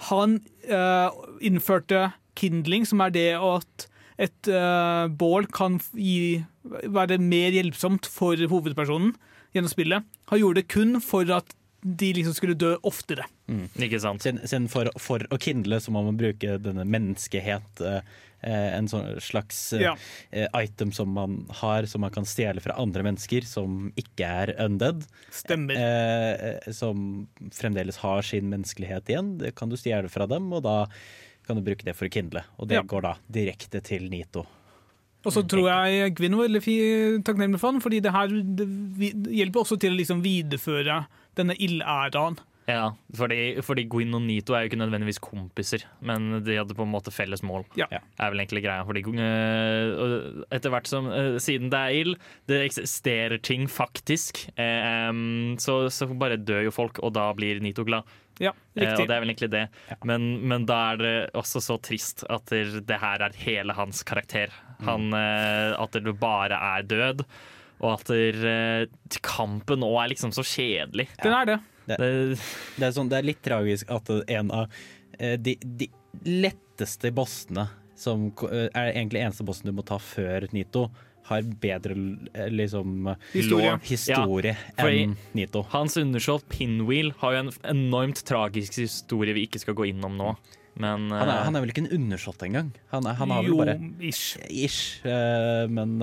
han uh, innførte kindling, som er det at et uh, bål kan gi, være mer hjelpsomt for hovedpersonen gjennom spillet. Han gjorde det kun for at de liksom skulle dø oftere. Ikke sant? Siden, siden for, for å kindle så må man bruke denne menneskehet. eh, eh, en sånn slags eh, Ja. eh, item som man har som man kan stjele fra andre mennesker som ikke er undead. Stemmer. Eh, eh, som fremdeles har sin menneskelighet igjen. Det kan du stjele fra dem, og da kan du bruke det for å kindle. Og det Ja. går da direkte til Nito. Og så tror jeg Gvin var veldig takknemlig for han, fordi det her det hjelper også til å liksom videreføre denne ildæraen. Ja, fordi, fordi Gwyn og Nito er jo ikke nødvendigvis kompiser, men de hadde på en måte felles mål. Ja. er vel egentlig greia. Fordi uh, etter hvert som uh, Siden det er ild, det eksisterer ting faktisk, em, så, så bare dør jo folk, og da blir Nito glad. Ja, riktig. Uh, og det er vel egentlig det. Men, men da er det også så trist at det, her er hele hans karakter. Han, eh, at det bare er død, og at der, eh, kampen nå er liksom så kjedelig. Den er det. Det, det, er sånn, det er litt tragisk at en av eh, de, de letteste bossene, som eh, er egentlig eneste bossen du må ta før Nito, har bedre liksom Historie. historie Ja, enn Nito. Hans undersått Pinwheel har jo en enormt tragisk historie vi ikke skal gå innom nå. Men Han er, han er vel ikke en undersått engang? Han, er- han har vel bare ish. ish. men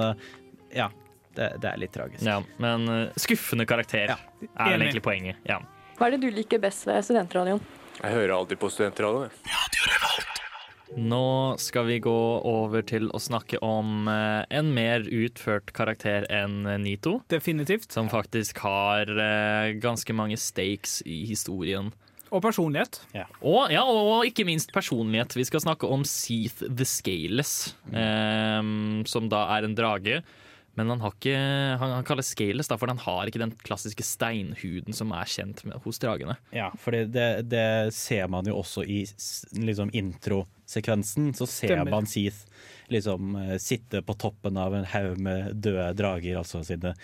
ja, det, det er litt tragisk. ja, men eh, skuffende karakter er vel egentlig poenget. Ja. Hva er det du liker best ved studentradioen? Jeg hører alltid på studentradioen. Nå skal vi gå over til å snakke om eh, en mer utført karakter enn Nito. Definitivt. Som faktisk har eh, ganske mange stakes i historien. Og personlighet. Og, ja, og ikke minst personlighet. Vi skal snakke om Seath the Scales, um, som da er en drage. Men han, har ikke, han, han kalles Scales da, for han har ikke den klassiske steinhuden som er kjent med, hos dragene. Ja, for det, det, det ser man jo også i liksom introsekvensen. Så ser Stemmer. man Seath liksom eh, sitte på toppen av en haug med døde drager, altså sine,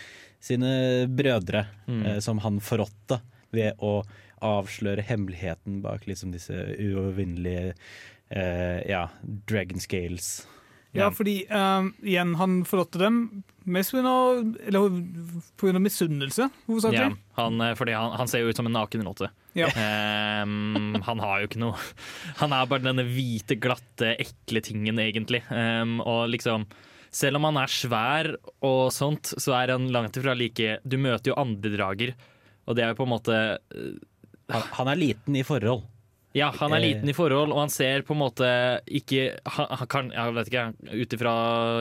sine brødre, Mm. eh, som han forrådte ved å avsløre hemmeligheten bak liksom disse uovervinnelige eh, ja, dragon scales. Ja, fordi eh, igjen, han forrådte dem mest pga. misunnelse, Ja, han, eh, fordi han, han ser jo ut som en nakenrotte. Ja. Um, han har jo ikke noe Han er bare denne hvite, glatte, ekle tingen, egentlig. Um, og liksom Selv om han er svær og sånt, så er han langt ifra like Du møter jo andre drager, og det er jo på en måte eh, Han, han er liten i forhold. Ja, han er Eh. liten i forhold, og han ser på en måte ikke Han, han kan, jeg vet ikke, ut ifra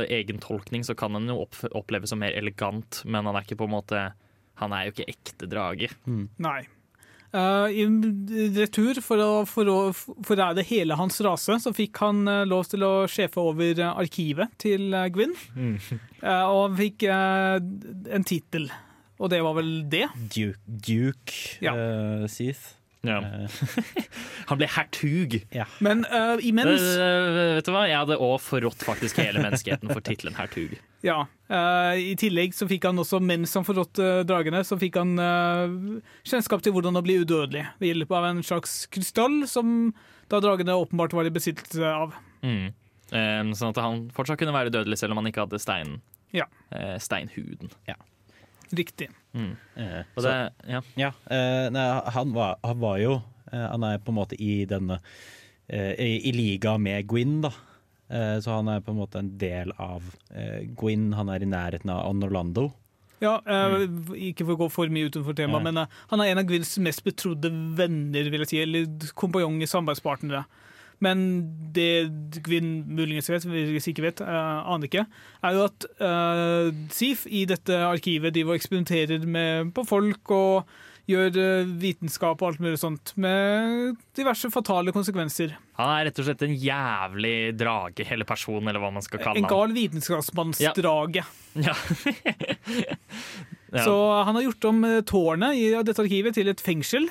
egen tolkning så kan han jo opp, oppleves som mer elegant, men han er ikke på en måte Han er jo ikke ekte drage. Nei. Uh, I retur for å for å hele hans rase, så fikk han uh, lov til å sjefe over uh, arkivet til uh, Gwyn. Eh, og han fikk en tittel, og det var vel det. Duke, Duke Ja. Seath. Ja. Han ble hertug. Men uh, imens Eh, vet du hva? Jeg hadde òg forrådt faktisk hele menneskeheten for tittelen hertug. Ja. Uh, I tillegg så fikk han også, mens han forrådte dragene, så fikk han eh, kjennskap til hvordan å bli udødelig ved hjelp av en slags krystall som da dragene åpenbart var i besittelse av. Mm. Eh, sånn at han fortsatt kunne være dødelig selv om han ikke hadde stein, Ja, eh, steinhuden. riktig. Mm. Eh, så- det, ja. eh, nei, han, var, han var jo eh, Han er på en måte i denne eh, i, I liga med Gwyn, da. Eh, så han er på en måte en del av Gwyn. Han er i nærheten av Orlando. Ja, mm. Ikke for å gå for mye utenfor temaet, Ja. men han er en av Gwyns mest betrodde venner, vil jeg si, eller kompanjonger, samarbeidspartnere. Men det vi muligens vet, hvis ikke vet, uh, aner ikke, er jo at uh, SIF i dette arkivet driver og eksperimenterer med, på folk og gjør eh, vitenskap og alt mulig sånt, med diverse fatale konsekvenser. Han er rett og slett en jævlig drage, eller person, eller hva man skal kalle En gal vitenskapsmannsdrage. Ja. Ja. Så han har gjort om tårnet i dette arkivet til et fengsel.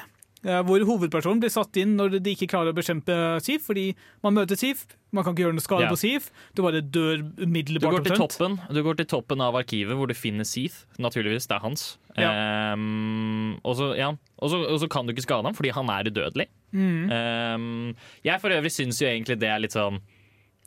Eh, Hvor hovedpersonen blir satt inn når de ikke klarer å bekjempe Sif. Fordi man møter Sif, man kan ikke gjøre noe skade Ja. på Sif. Du bare dør Du umiddelbart. går, til toppen, du går til toppen av arkivet hvor du finner Seath. Naturligvis, det er hans. Ehm, og, så, ja. og, så, og så kan du ikke skade ham fordi han er udødelig. Mm. Um, jeg for øvrig syns jo egentlig det er litt sånn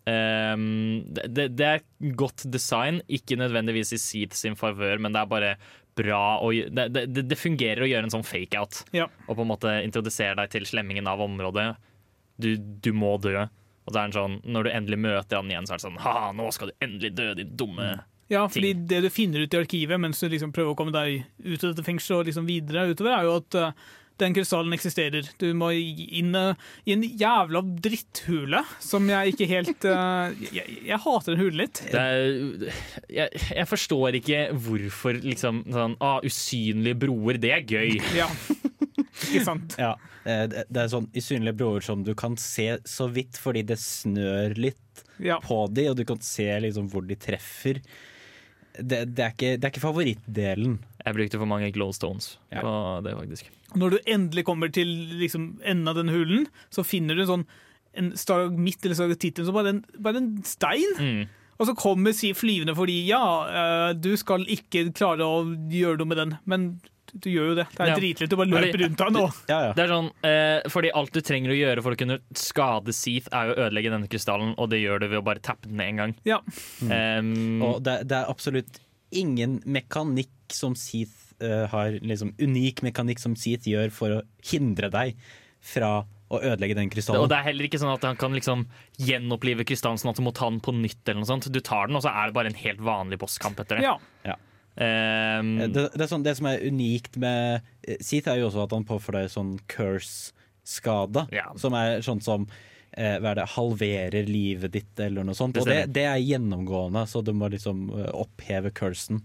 um, det, det, er godt design, ikke nødvendigvis i Seath sin favør, men det er bare bra å, det, det, det fungerer å gjøre en sånn fake-out. Ja. Og på en måte introdusere deg til slemmingen av området. Du, du må dø. Og så er en sånn, Når du endelig møter han igjen, så er det sånn Ha, nå skal du endelig dø, din dumme Ja, fordi det du finner ut i arkivet mens du liksom prøver å komme deg ut av dette fengselet og liksom videre utover, er jo at eh, den krystallen eksisterer. Du må inn eh, i en jævla dritthule som jeg ikke helt uh, jeg, jeg hater den hulen litt. Det er, jeg, jeg forstår ikke hvorfor liksom sånn ah, Usynlige broer, det er gøy. Ja, ikke sant? Ja, eh, det det er sånn usynlige broer som du kan se så vidt fordi det snør litt Ja. på de, og du kan se liksom hvor de treffer. Det, det, er ikke, det er ikke favorittdelen. Jeg brukte for mange glowstones Ja. på det, faktisk. Når du endelig kommer til liksom, enden av den hulen, så finner du en sånn en midt eller stalagtitt, så bare en, bare en stein. Mm. Og så kommer Siv flyvende fordi ja, eh, du skal ikke klare å gjøre noe med den, men du gjør jo det. Det er Ja. dritlett. Du bare Fordi- løper rundt han ja. Det er sånn, eh, fordi Alt du trenger å gjøre for å kunne skade Seath, er jo å ødelegge denne krystallen, og det gjør du ved å bare tappe den ned en gang. Ja. Um, Og det, det er absolutt ingen mekanikk som Seath uh, har liksom unik mekanikk som Seath gjør for å hindre deg fra å ødelegge den krystallen. Og det er heller ikke sånn at han kan liksom gjenopplive krystallen sånn at du må ta den på nytt. eller noe sånt. Du tar den, og så er det bare en helt vanlig bosskamp etter det. Ja. Ja. Um, det, det, er sånn, det som er unikt med eh, Seath, er jo også at han påfører deg sånn curse-skade. Som er sånn som hva er det, halverer livet ditt, eller noe sånt. Det Og det, det er gjennomgående, så du må liksom eh, oppheve cursen.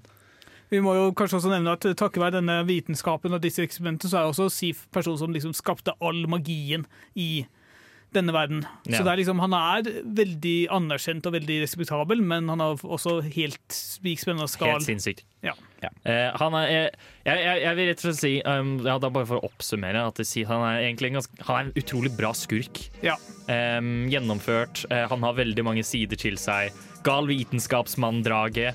Vi må jo kanskje også nevne at takket være denne vitenskapen og disse eksperimentene, så er også Sif personen som liksom skapte all magien i denne verden. Ja. Så det er liksom, han er veldig anerkjent og veldig respektabel, men han har også helt spikspennende skal. Helt sinnssykt. Ja. Eh, han er, jeg, jeg, jeg vil rett og slett si, um, ja, da bare for å oppsummere, at si, han er egentlig en, ganske, han er en utrolig bra skurk. Ja. Um, gjennomført. Eh, han har veldig mange sider til seg. Gal vitenskapsmann-drage,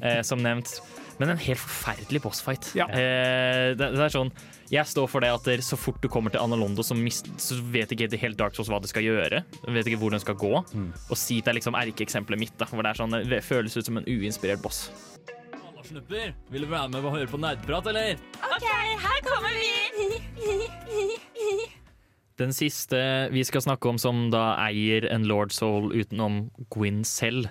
eh, som nevnt. Men en helt forferdelig bossfight. Ja. Eh, det, det er sånn jeg står for det at der, så fort du kommer til Analondo, så, mist, så vet ikke helt Dark Souls hva det skal gjøre. Vet ikke hvor den skal gå. Og Seat er liksom erkeeksempelet mitt. Da, hvor det, er sånn, det føles ut som en uinspirert boss. Snupper, vil du være med og høre på nerdprat, eller? OK, her kommer vi! Den siste vi skal snakke om som da eier en Lord Soul utenom Gwyn selv,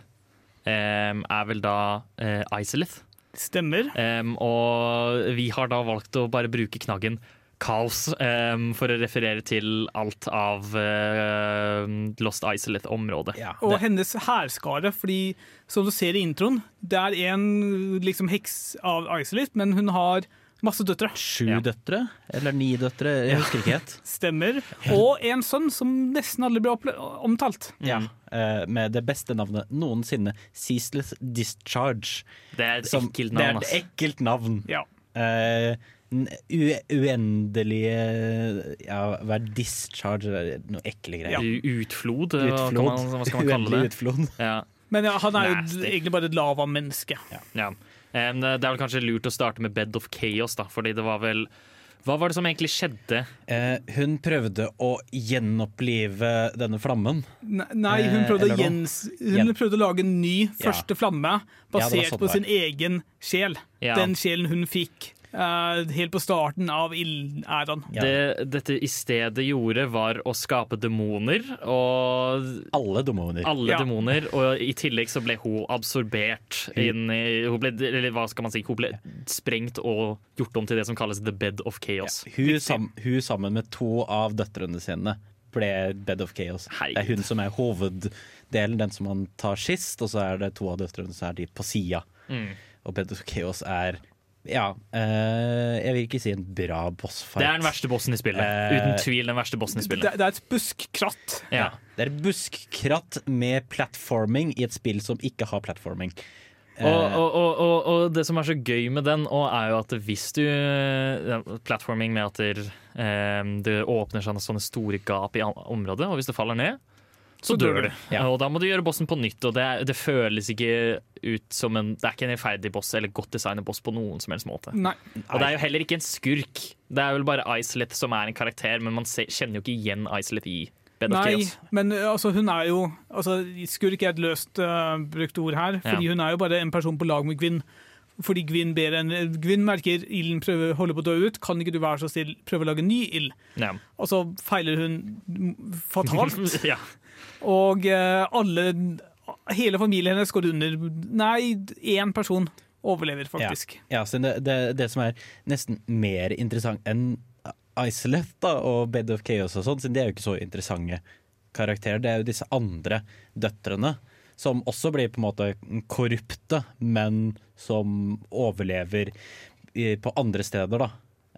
eh, er vel da eh, Isolith. Stemmer. Um, og vi har da valgt å bare bruke knaggen kaos um, for å referere til alt av uh, Lost Isolate-området. Og hennes hærskare, fordi som du ser i introen, det er en liksom heks av Isolate, men hun har masse døtre. Sju døtre? Eller ni døtre? Jeg husker ikke helt. Stemmer. Og en sønn som nesten aldri ble omtalt. Ja, eh, med det beste navnet noensinne. Ceaseless Discharge. Det er et Som- ekkelt Det er et ekkelt navn. Ja. Eh, uendelige Ja, hva er discharge? Det Noe ekle greier. Ja. Utflod, hva kan Utflod. man, hva skal man kalle Uendelig utflod. Ja. Men ja, han er jo egentlig bare et lavamenneske. Ja. Em, Det er vel kanskje lurt å starte med Bed of Chaos, da, fordi det var vel Hva var det som egentlig skjedde? Eh, hun prøvde å gjenopplive denne flammen. Nei, Nei, hun Eh, prøvde, å eller gjens, hun prøvde å lage en ny første flamme, Ja, flamme, basert basert sånn på sin egen sjel. Ja. Den sjelen hun fikk eh, helt på starten av ildæraen. Det dette i stedet gjorde, var å skape demoner. Og Alle demoner. alle Ja. demoner Og i tillegg så ble hun absorbert inn i hun ble, Eller hva skal man si? Hun ble sprengt og gjort om til det som kalles the bed of chaos. Hun, sam, hun sammen med to av døtrene sine ble Bed of Chaos. Det er hun som er hoveddelen, den som man tar sist, og så er det to av døtrene som er de på sida. Mm. Og Bed of Chaos er ja, eh, jeg vil ikke si en bra bossfight. Det er den verste bossen i spillet. Eh, Uten tvil den verste bossen i spillet. det er et buskkratt. Ja. Det er buskkratt med platforming i et spill som ikke har platforming. Eh, Og, og, og, og, og det som er så gøy med den, og er jo at hvis du Platforming med at det, eh, det åpner seg sånne store gap i området, og hvis det faller ned, så, Så dør du. Ja. Og da må du gjøre bossen på nytt, og det, det føles ikke ut som en Det er ikke en rettferdig boss eller godt designet boss på noen som helst måte. Nei. Og det er jo heller ikke en skurk. Det er vel bare Islet som er en karakter, men man se, kjenner jo ikke igjen Islet i Bed of Nei, Chaos. men altså, hun er jo altså, Skurk er et løst uh, brukt ord her, fordi Ja. hun er jo bare en person på lag med Gwyn. Fordi Gwyn ber en Gwyn merker ilden prøver, holder på å dø ut. Kan ikke du være så snill prøve å lage ny ild? Ja. Og så feiler hun fatalt. ja. Og eh, alle Hele familien hennes går under. Nei, én person overlever, faktisk. Ja, ja så det, det, det som er nesten mer interessant enn Isoleth da, og Bed of Chaos og sånn, siden de er jo ikke så interessante karakterer, det er jo disse andre døtrene. Som også blir på en måte korrupte, men som overlever på andre steder, da.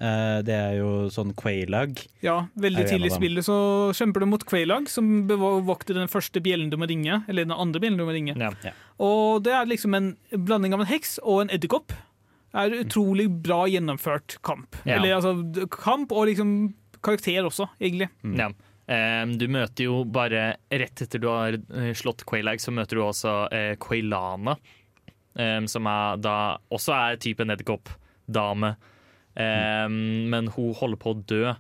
Eh, det er jo sånn Quailag. Ja, veldig tidlig i spillet så kjemper du mot Quailag, som bevokter den første bjellen du må ringe. Eller den andre bjellen du må ringe. Ja. Og det er liksom en blanding av en heks og en edderkopp. Det er utrolig bra gjennomført kamp. Ja. Eller altså kamp og liksom karakter også, egentlig. Ja. Du møter jo bare Rett etter du har eh, slått Quailag, så møter du også eh, Quailana. som er da også er typen edderkoppdame. Um, men hun holder på å dø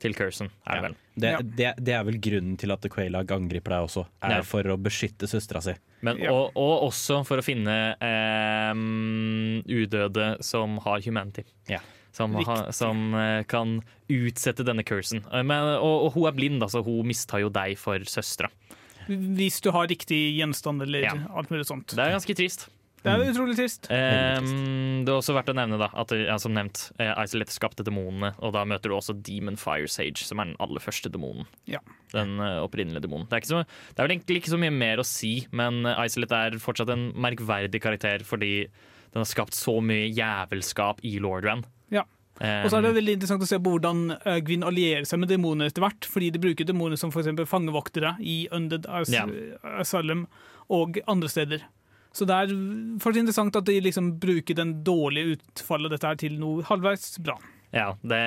til cursen, er det vel. Det, det, det er vel grunnen til at Quailag angriper deg også, er Ja. for å beskytte søstera si. Men, og, og også for å finne um, udøde som har humanity. Som, ha, som eh, kan utsette denne cursen. Eh, Men, og, og hun er blind, altså. Hun mistar jo deg for søstera. Hvis du har riktig gjenstand eller Ja. alt mulig sånt. Det er ganske trist. Det er utrolig trist. Um, det er også verdt å nevne da, at ja, som nevnt, eh, Isolate skapte demonene, og da møter du også Demon Fire Sage, som er den aller første demonen. Ja. Den eh, opprinnelige demonen. Det er, ikke så, det er vel egentlig ikke så mye mer å si, men eh, Isolate er fortsatt en merkverdig karakter fordi den har skapt så mye jævelskap i Lordran. Ja. Um, Og så er det veldig interessant å se på hvordan eh, Gwyn allierer seg med demoner etter hvert. Fordi de bruker demoner som f.eks. fangevoktere i Undead As yeah. Asylum og andre steder. Så det er fortsatt interessant at de liksom bruker den dårlige utfallet av dette her til noe halvveis bra. Ja, det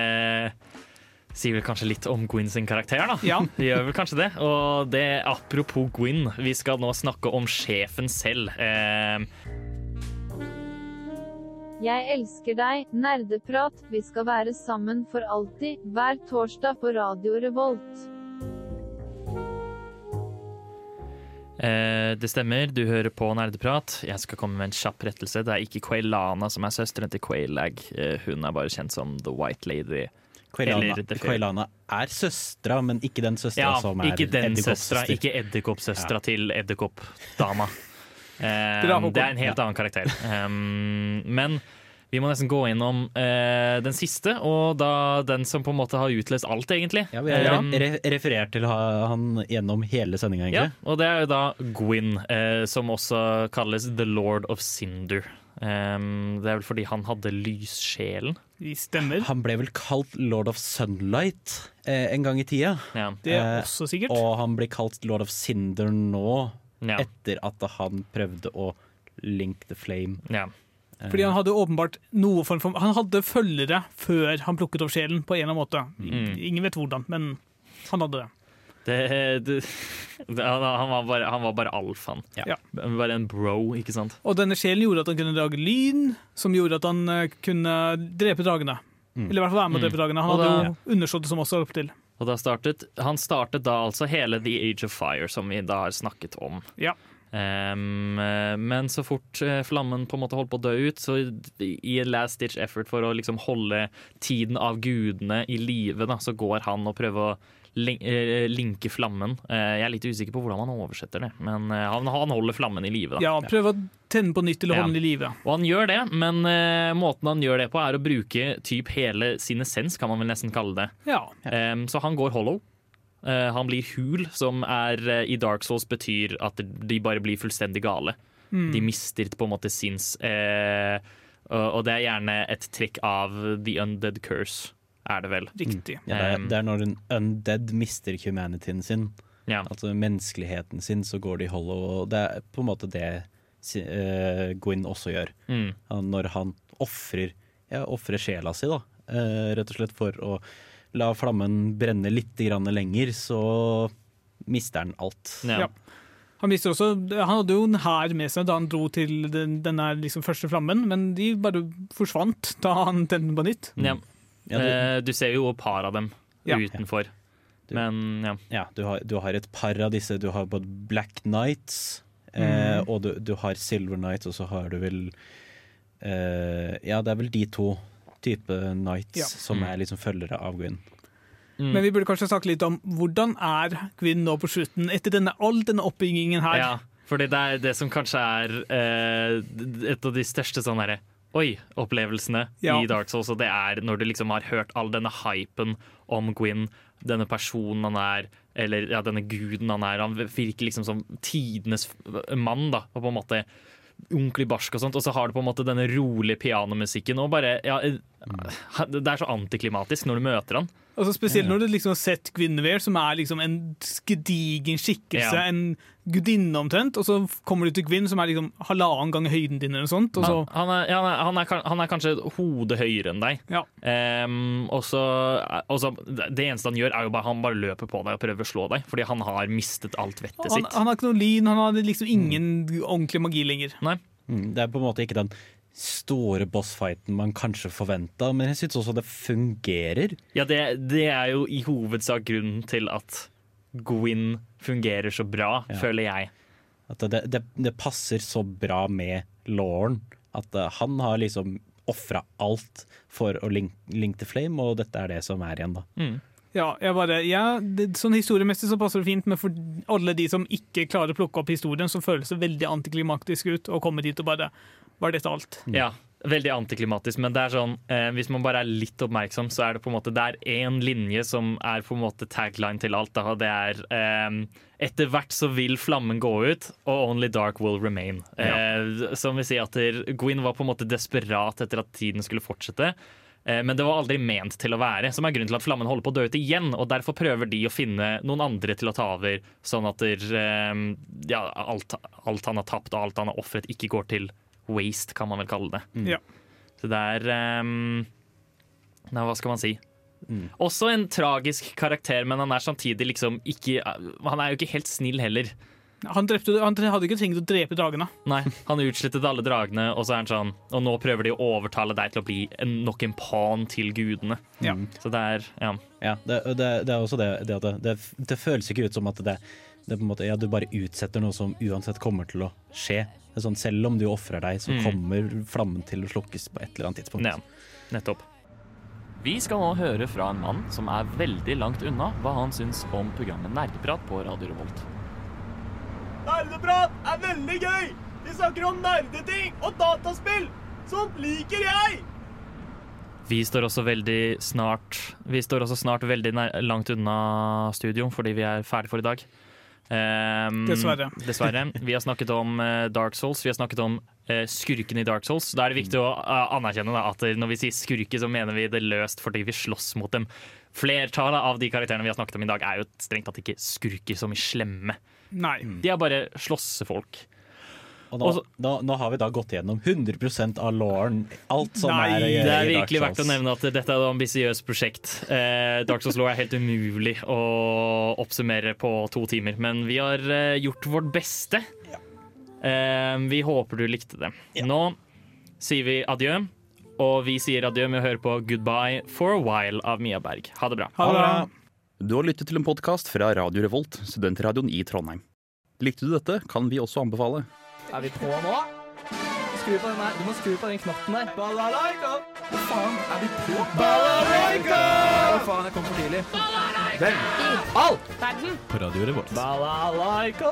sier vel kanskje litt om Gwyn sin karakter, da. Ja. De gjør vel kanskje det. Og det, apropos Gwyn, vi skal nå snakke om sjefen selv. Eh, Jeg elsker deg, nerdeprat. Vi skal være sammen for alltid, hver torsdag på Radio Revolt. Det stemmer, du hører på Nerdeprat. Jeg skal komme med en kjapp rettelse. Det er ikke Quaylana som er søsteren til Quaylag. Eh, hun er bare kjent som The White Lady. Quailana er søstera, men ikke den søstera Ja, som er ikke den søstra, ikke edderkoppsøstera til edderkoppdama. Eh, det er en helt annen karakter. Um, men vi må nesten gå innom eh, den siste, og da den som på en måte har utløst alt, egentlig. Ja, vi har Um, re referert til han gjennom hele sendinga, Ja, og det er jo da Gwyn, eh, som også kalles The Lord of Cinder. Um, det er vel fordi han hadde lyssjelen. Stemmer. Han ble vel kalt Lord of Sunlight eh, en gang i tida. Ja. Det er Eh, også sikkert. Og han blir kalt Lord of Cinder nå, Ja. etter at han prøvde å link the flame. Ja. Fordi han hadde åpenbart noe form for Han hadde følgere før han plukket opp sjelen, på en eller annen måte. Mm. Ingen vet hvordan, men han hadde det. Det, det, det, han, var bare, han var bare alfaen. Ja. Bare en bro, ikke sant? Og denne sjelen gjorde at han kunne drage lyn, som gjorde at han eh, kunne drepe dragene. Mm. Eller i hvert fall være med å drepe Mm. dragene. Han Og hadde da- jo det som også opp til. Og da startet, han startet da altså hele The Age of Fire, som vi da har snakket om. Ja. Eh, men så fort eh, flammen på en måte holdt på å dø ut, så i en last ditch effort for å liksom holde tiden av gudene i live, da, så går han og prøver å eh, linke flammen. Jeg er litt usikker på hvordan han oversetter det, men han, han holder flammen i live. Ja, prøve å tenne på nytt eller Ja. holde den i live. Og han gjør det, men måten han gjør det på, er å bruke typ hele sin essens, kan man vel nesten kalle det. Ja. Um, så han går hollow. Eh, han blir hul, som er, eh, i Dark Souls betyr at de bare blir fullstendig gale. Mm. De mister på en måte sinns. Eh, og, og det er gjerne et trekk av The Undead Curse, er det vel. Riktig. Ja, det, er, det er når en undead mister humanityen sin, Ja. altså menneskeligheten sin, så går de hollow. Og det er på en måte det Gwyn også gjør. Mm. Når han ofrer ja, sjela si, da, eh, rett og slett for å la flammen brenne litt grann lenger, så mister han alt. Ja. Han, mister også, han hadde jo en hær med seg da han dro til den, denne liksom første flammen, men de bare forsvant da han tente den på nytt. Ja. Ja, det- Eh, du ser jo et par av dem Ja. utenfor. Men ja. Ja, du har, du har et par av disse. Du har både Black Knights, eh, Mm. og du, du har Silver Knights, og så har du vel eh, Ja, det er vel de to type knights Ja. som Mm. er liksom følgere av Gwyn. Men vi burde kanskje snakke litt om hvordan er Gwyn nå på slutten, etter denne, all denne oppbyggingen her. Ja, fordi det er det som kanskje er eh, et av de største sånn herre Oi-opplevelsene Ja. i Dark Souls, og det er når du liksom har hørt all denne hypen om Gwyn, denne personen han er, eller ja, denne guden han er. Han virker liksom som tidenes mann, da, og på en måte ordentlig barsk og sånt, og så har du på en måte denne rolige pianomusikken, og bare ja, eh, Det er så antiklimatisk når du møter han. Altså Spesielt når du liksom har sett Guinevere, som er liksom en gedigen skikkelse, Ja. en gudinne omtrent, og så kommer du til Gwyn, som er liksom halvannen gang høyden din, eller noe sånt. Og så, Han, han, er, ja, han, er, han, er, han er kanskje hodet høyere enn deg. Ja. Um, og så og så- Det eneste han gjør, er jo bare han bare løper på deg og prøver å slå deg, fordi han har mistet alt vettet sitt. han har ikke noe lyn, han har liksom ingen ordentlig magi lenger. Nei. Mm, det er på en måte ikke den store bossfighten man kanskje forventa, men jeg syns også det fungerer. Ja, det, det er jo i hovedsak grunnen til at Gwyn fungerer så bra, Ja. føler jeg. At det, det, det passer så bra med Lauren at eh, han har liksom ofra alt for å link, link the flame, og dette er det som er igjen, da. Mm. Ja, jeg bare, ja det, Sånn historiemessig så passer det fint, men for alle de som ikke klarer å plukke opp historien, så føles det veldig antiklimaktisk ut å komme dit og bare Var dette alt? Ja, veldig antiklimatisk, men det er sånn eh, hvis man bare er litt oppmerksom, så er det på en måte Det er én linje som er på en måte tagline til alt. Da, og det er eh, Etter hvert så vil flammen gå ut, og only dark will remain. Eh, som vil si at Gwyn var på en måte desperat etter at tiden skulle fortsette. Eh, Men det var aldri ment til å være, som er grunnen til at flammen holder på å dø ut igjen. Og derfor prøver de å finne noen andre til å ta over, sånn at der, eh, ja, alt, alt han har tapt og alt han har ofret, ikke går til waste, kan man vel kalle det. Ja. Så det er um, Nei, hva skal man si? Mm. Også en tragisk karakter, men han er samtidig liksom ikke Han er jo ikke helt snill heller. Han, drepte, han hadde ikke trengt å drepe dragene. Nei, han utslettet alle dragene, og så er han sånn Og nå prøver de å overtale deg til å bli en, nok en pan til gudene. Ja. Så det er Ja. Ja, det, det, det er også det, det at det, det, det føles ikke ut som at det, det er på en måte, ja, du bare utsetter noe som uansett kommer til å skje. Det er sånn, selv om du ofrer deg, så Mm. kommer flammen til å slukkes på et eller annet tidspunkt. Ja, nettopp. Vi skal nå høre fra en mann som er veldig langt unna hva han syns om programmet Nerdeprat på Radio Revolt. Nerdeprat er veldig gøy! Vi snakker om nerdeting og dataspill! Sånt liker jeg! Vi står også veldig snart Vi står også snart veldig nær, langt unna studio fordi vi er ferdig for i dag. Ehm, Dessverre. dessverre. Vi har snakket om eh, Dark Souls, vi har snakket om uh, skurken i Dark Souls. Da er det viktig å uh, anerkjenne da, at når vi sier skurke, så mener vi det løst fordi vi slåss mot dem. Flertallet av de karakterene vi har snakket om i dag, er jo strengt tatt ikke skurker som i slemme. Nei. De er bare slåssefolk. Og nå, nå, nå har vi da gått gjennom 100% av Lauren. Alt som er i, det er virkelig verdt å nevne at dette er et ambisiøst prosjekt. Eh, Dark Souls Law er helt umulig å oppsummere på to timer, men vi har eh, gjort vårt beste. Eh, vi håper du likte det. Nå sier vi adjø, og vi sier adjø med å høre på Goodbye for a while av Mia Berg. Ha det bra. Ha det bra. Du har lyttet til en podkast fra Radio Revolt, studentradioen i Trondheim. Likte du dette, kan vi også anbefale. Er vi på nå? Skru på den der. Du må skru på den knotten der. Balalaika! Hva faen, er vi på? Balalaika! Hva faen, jeg kom for tidlig. Hvem? All! Verden! På Radio Revolt. Balalaika!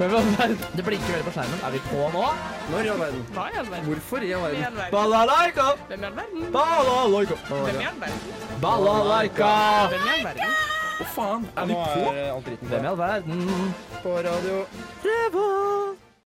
Hvem i all verden? Det blinker veldig på skjermen. Er vi på nå? Når i all verden? Hva i all verden? Hvorfor i all verden? verden? Balalaika! Hvem i all verden? Balalaika! Hvem i all verden? Balalaika! Hvem i all verden? Hva faen, er vi på? Hvem i all verden? På radio Revolt!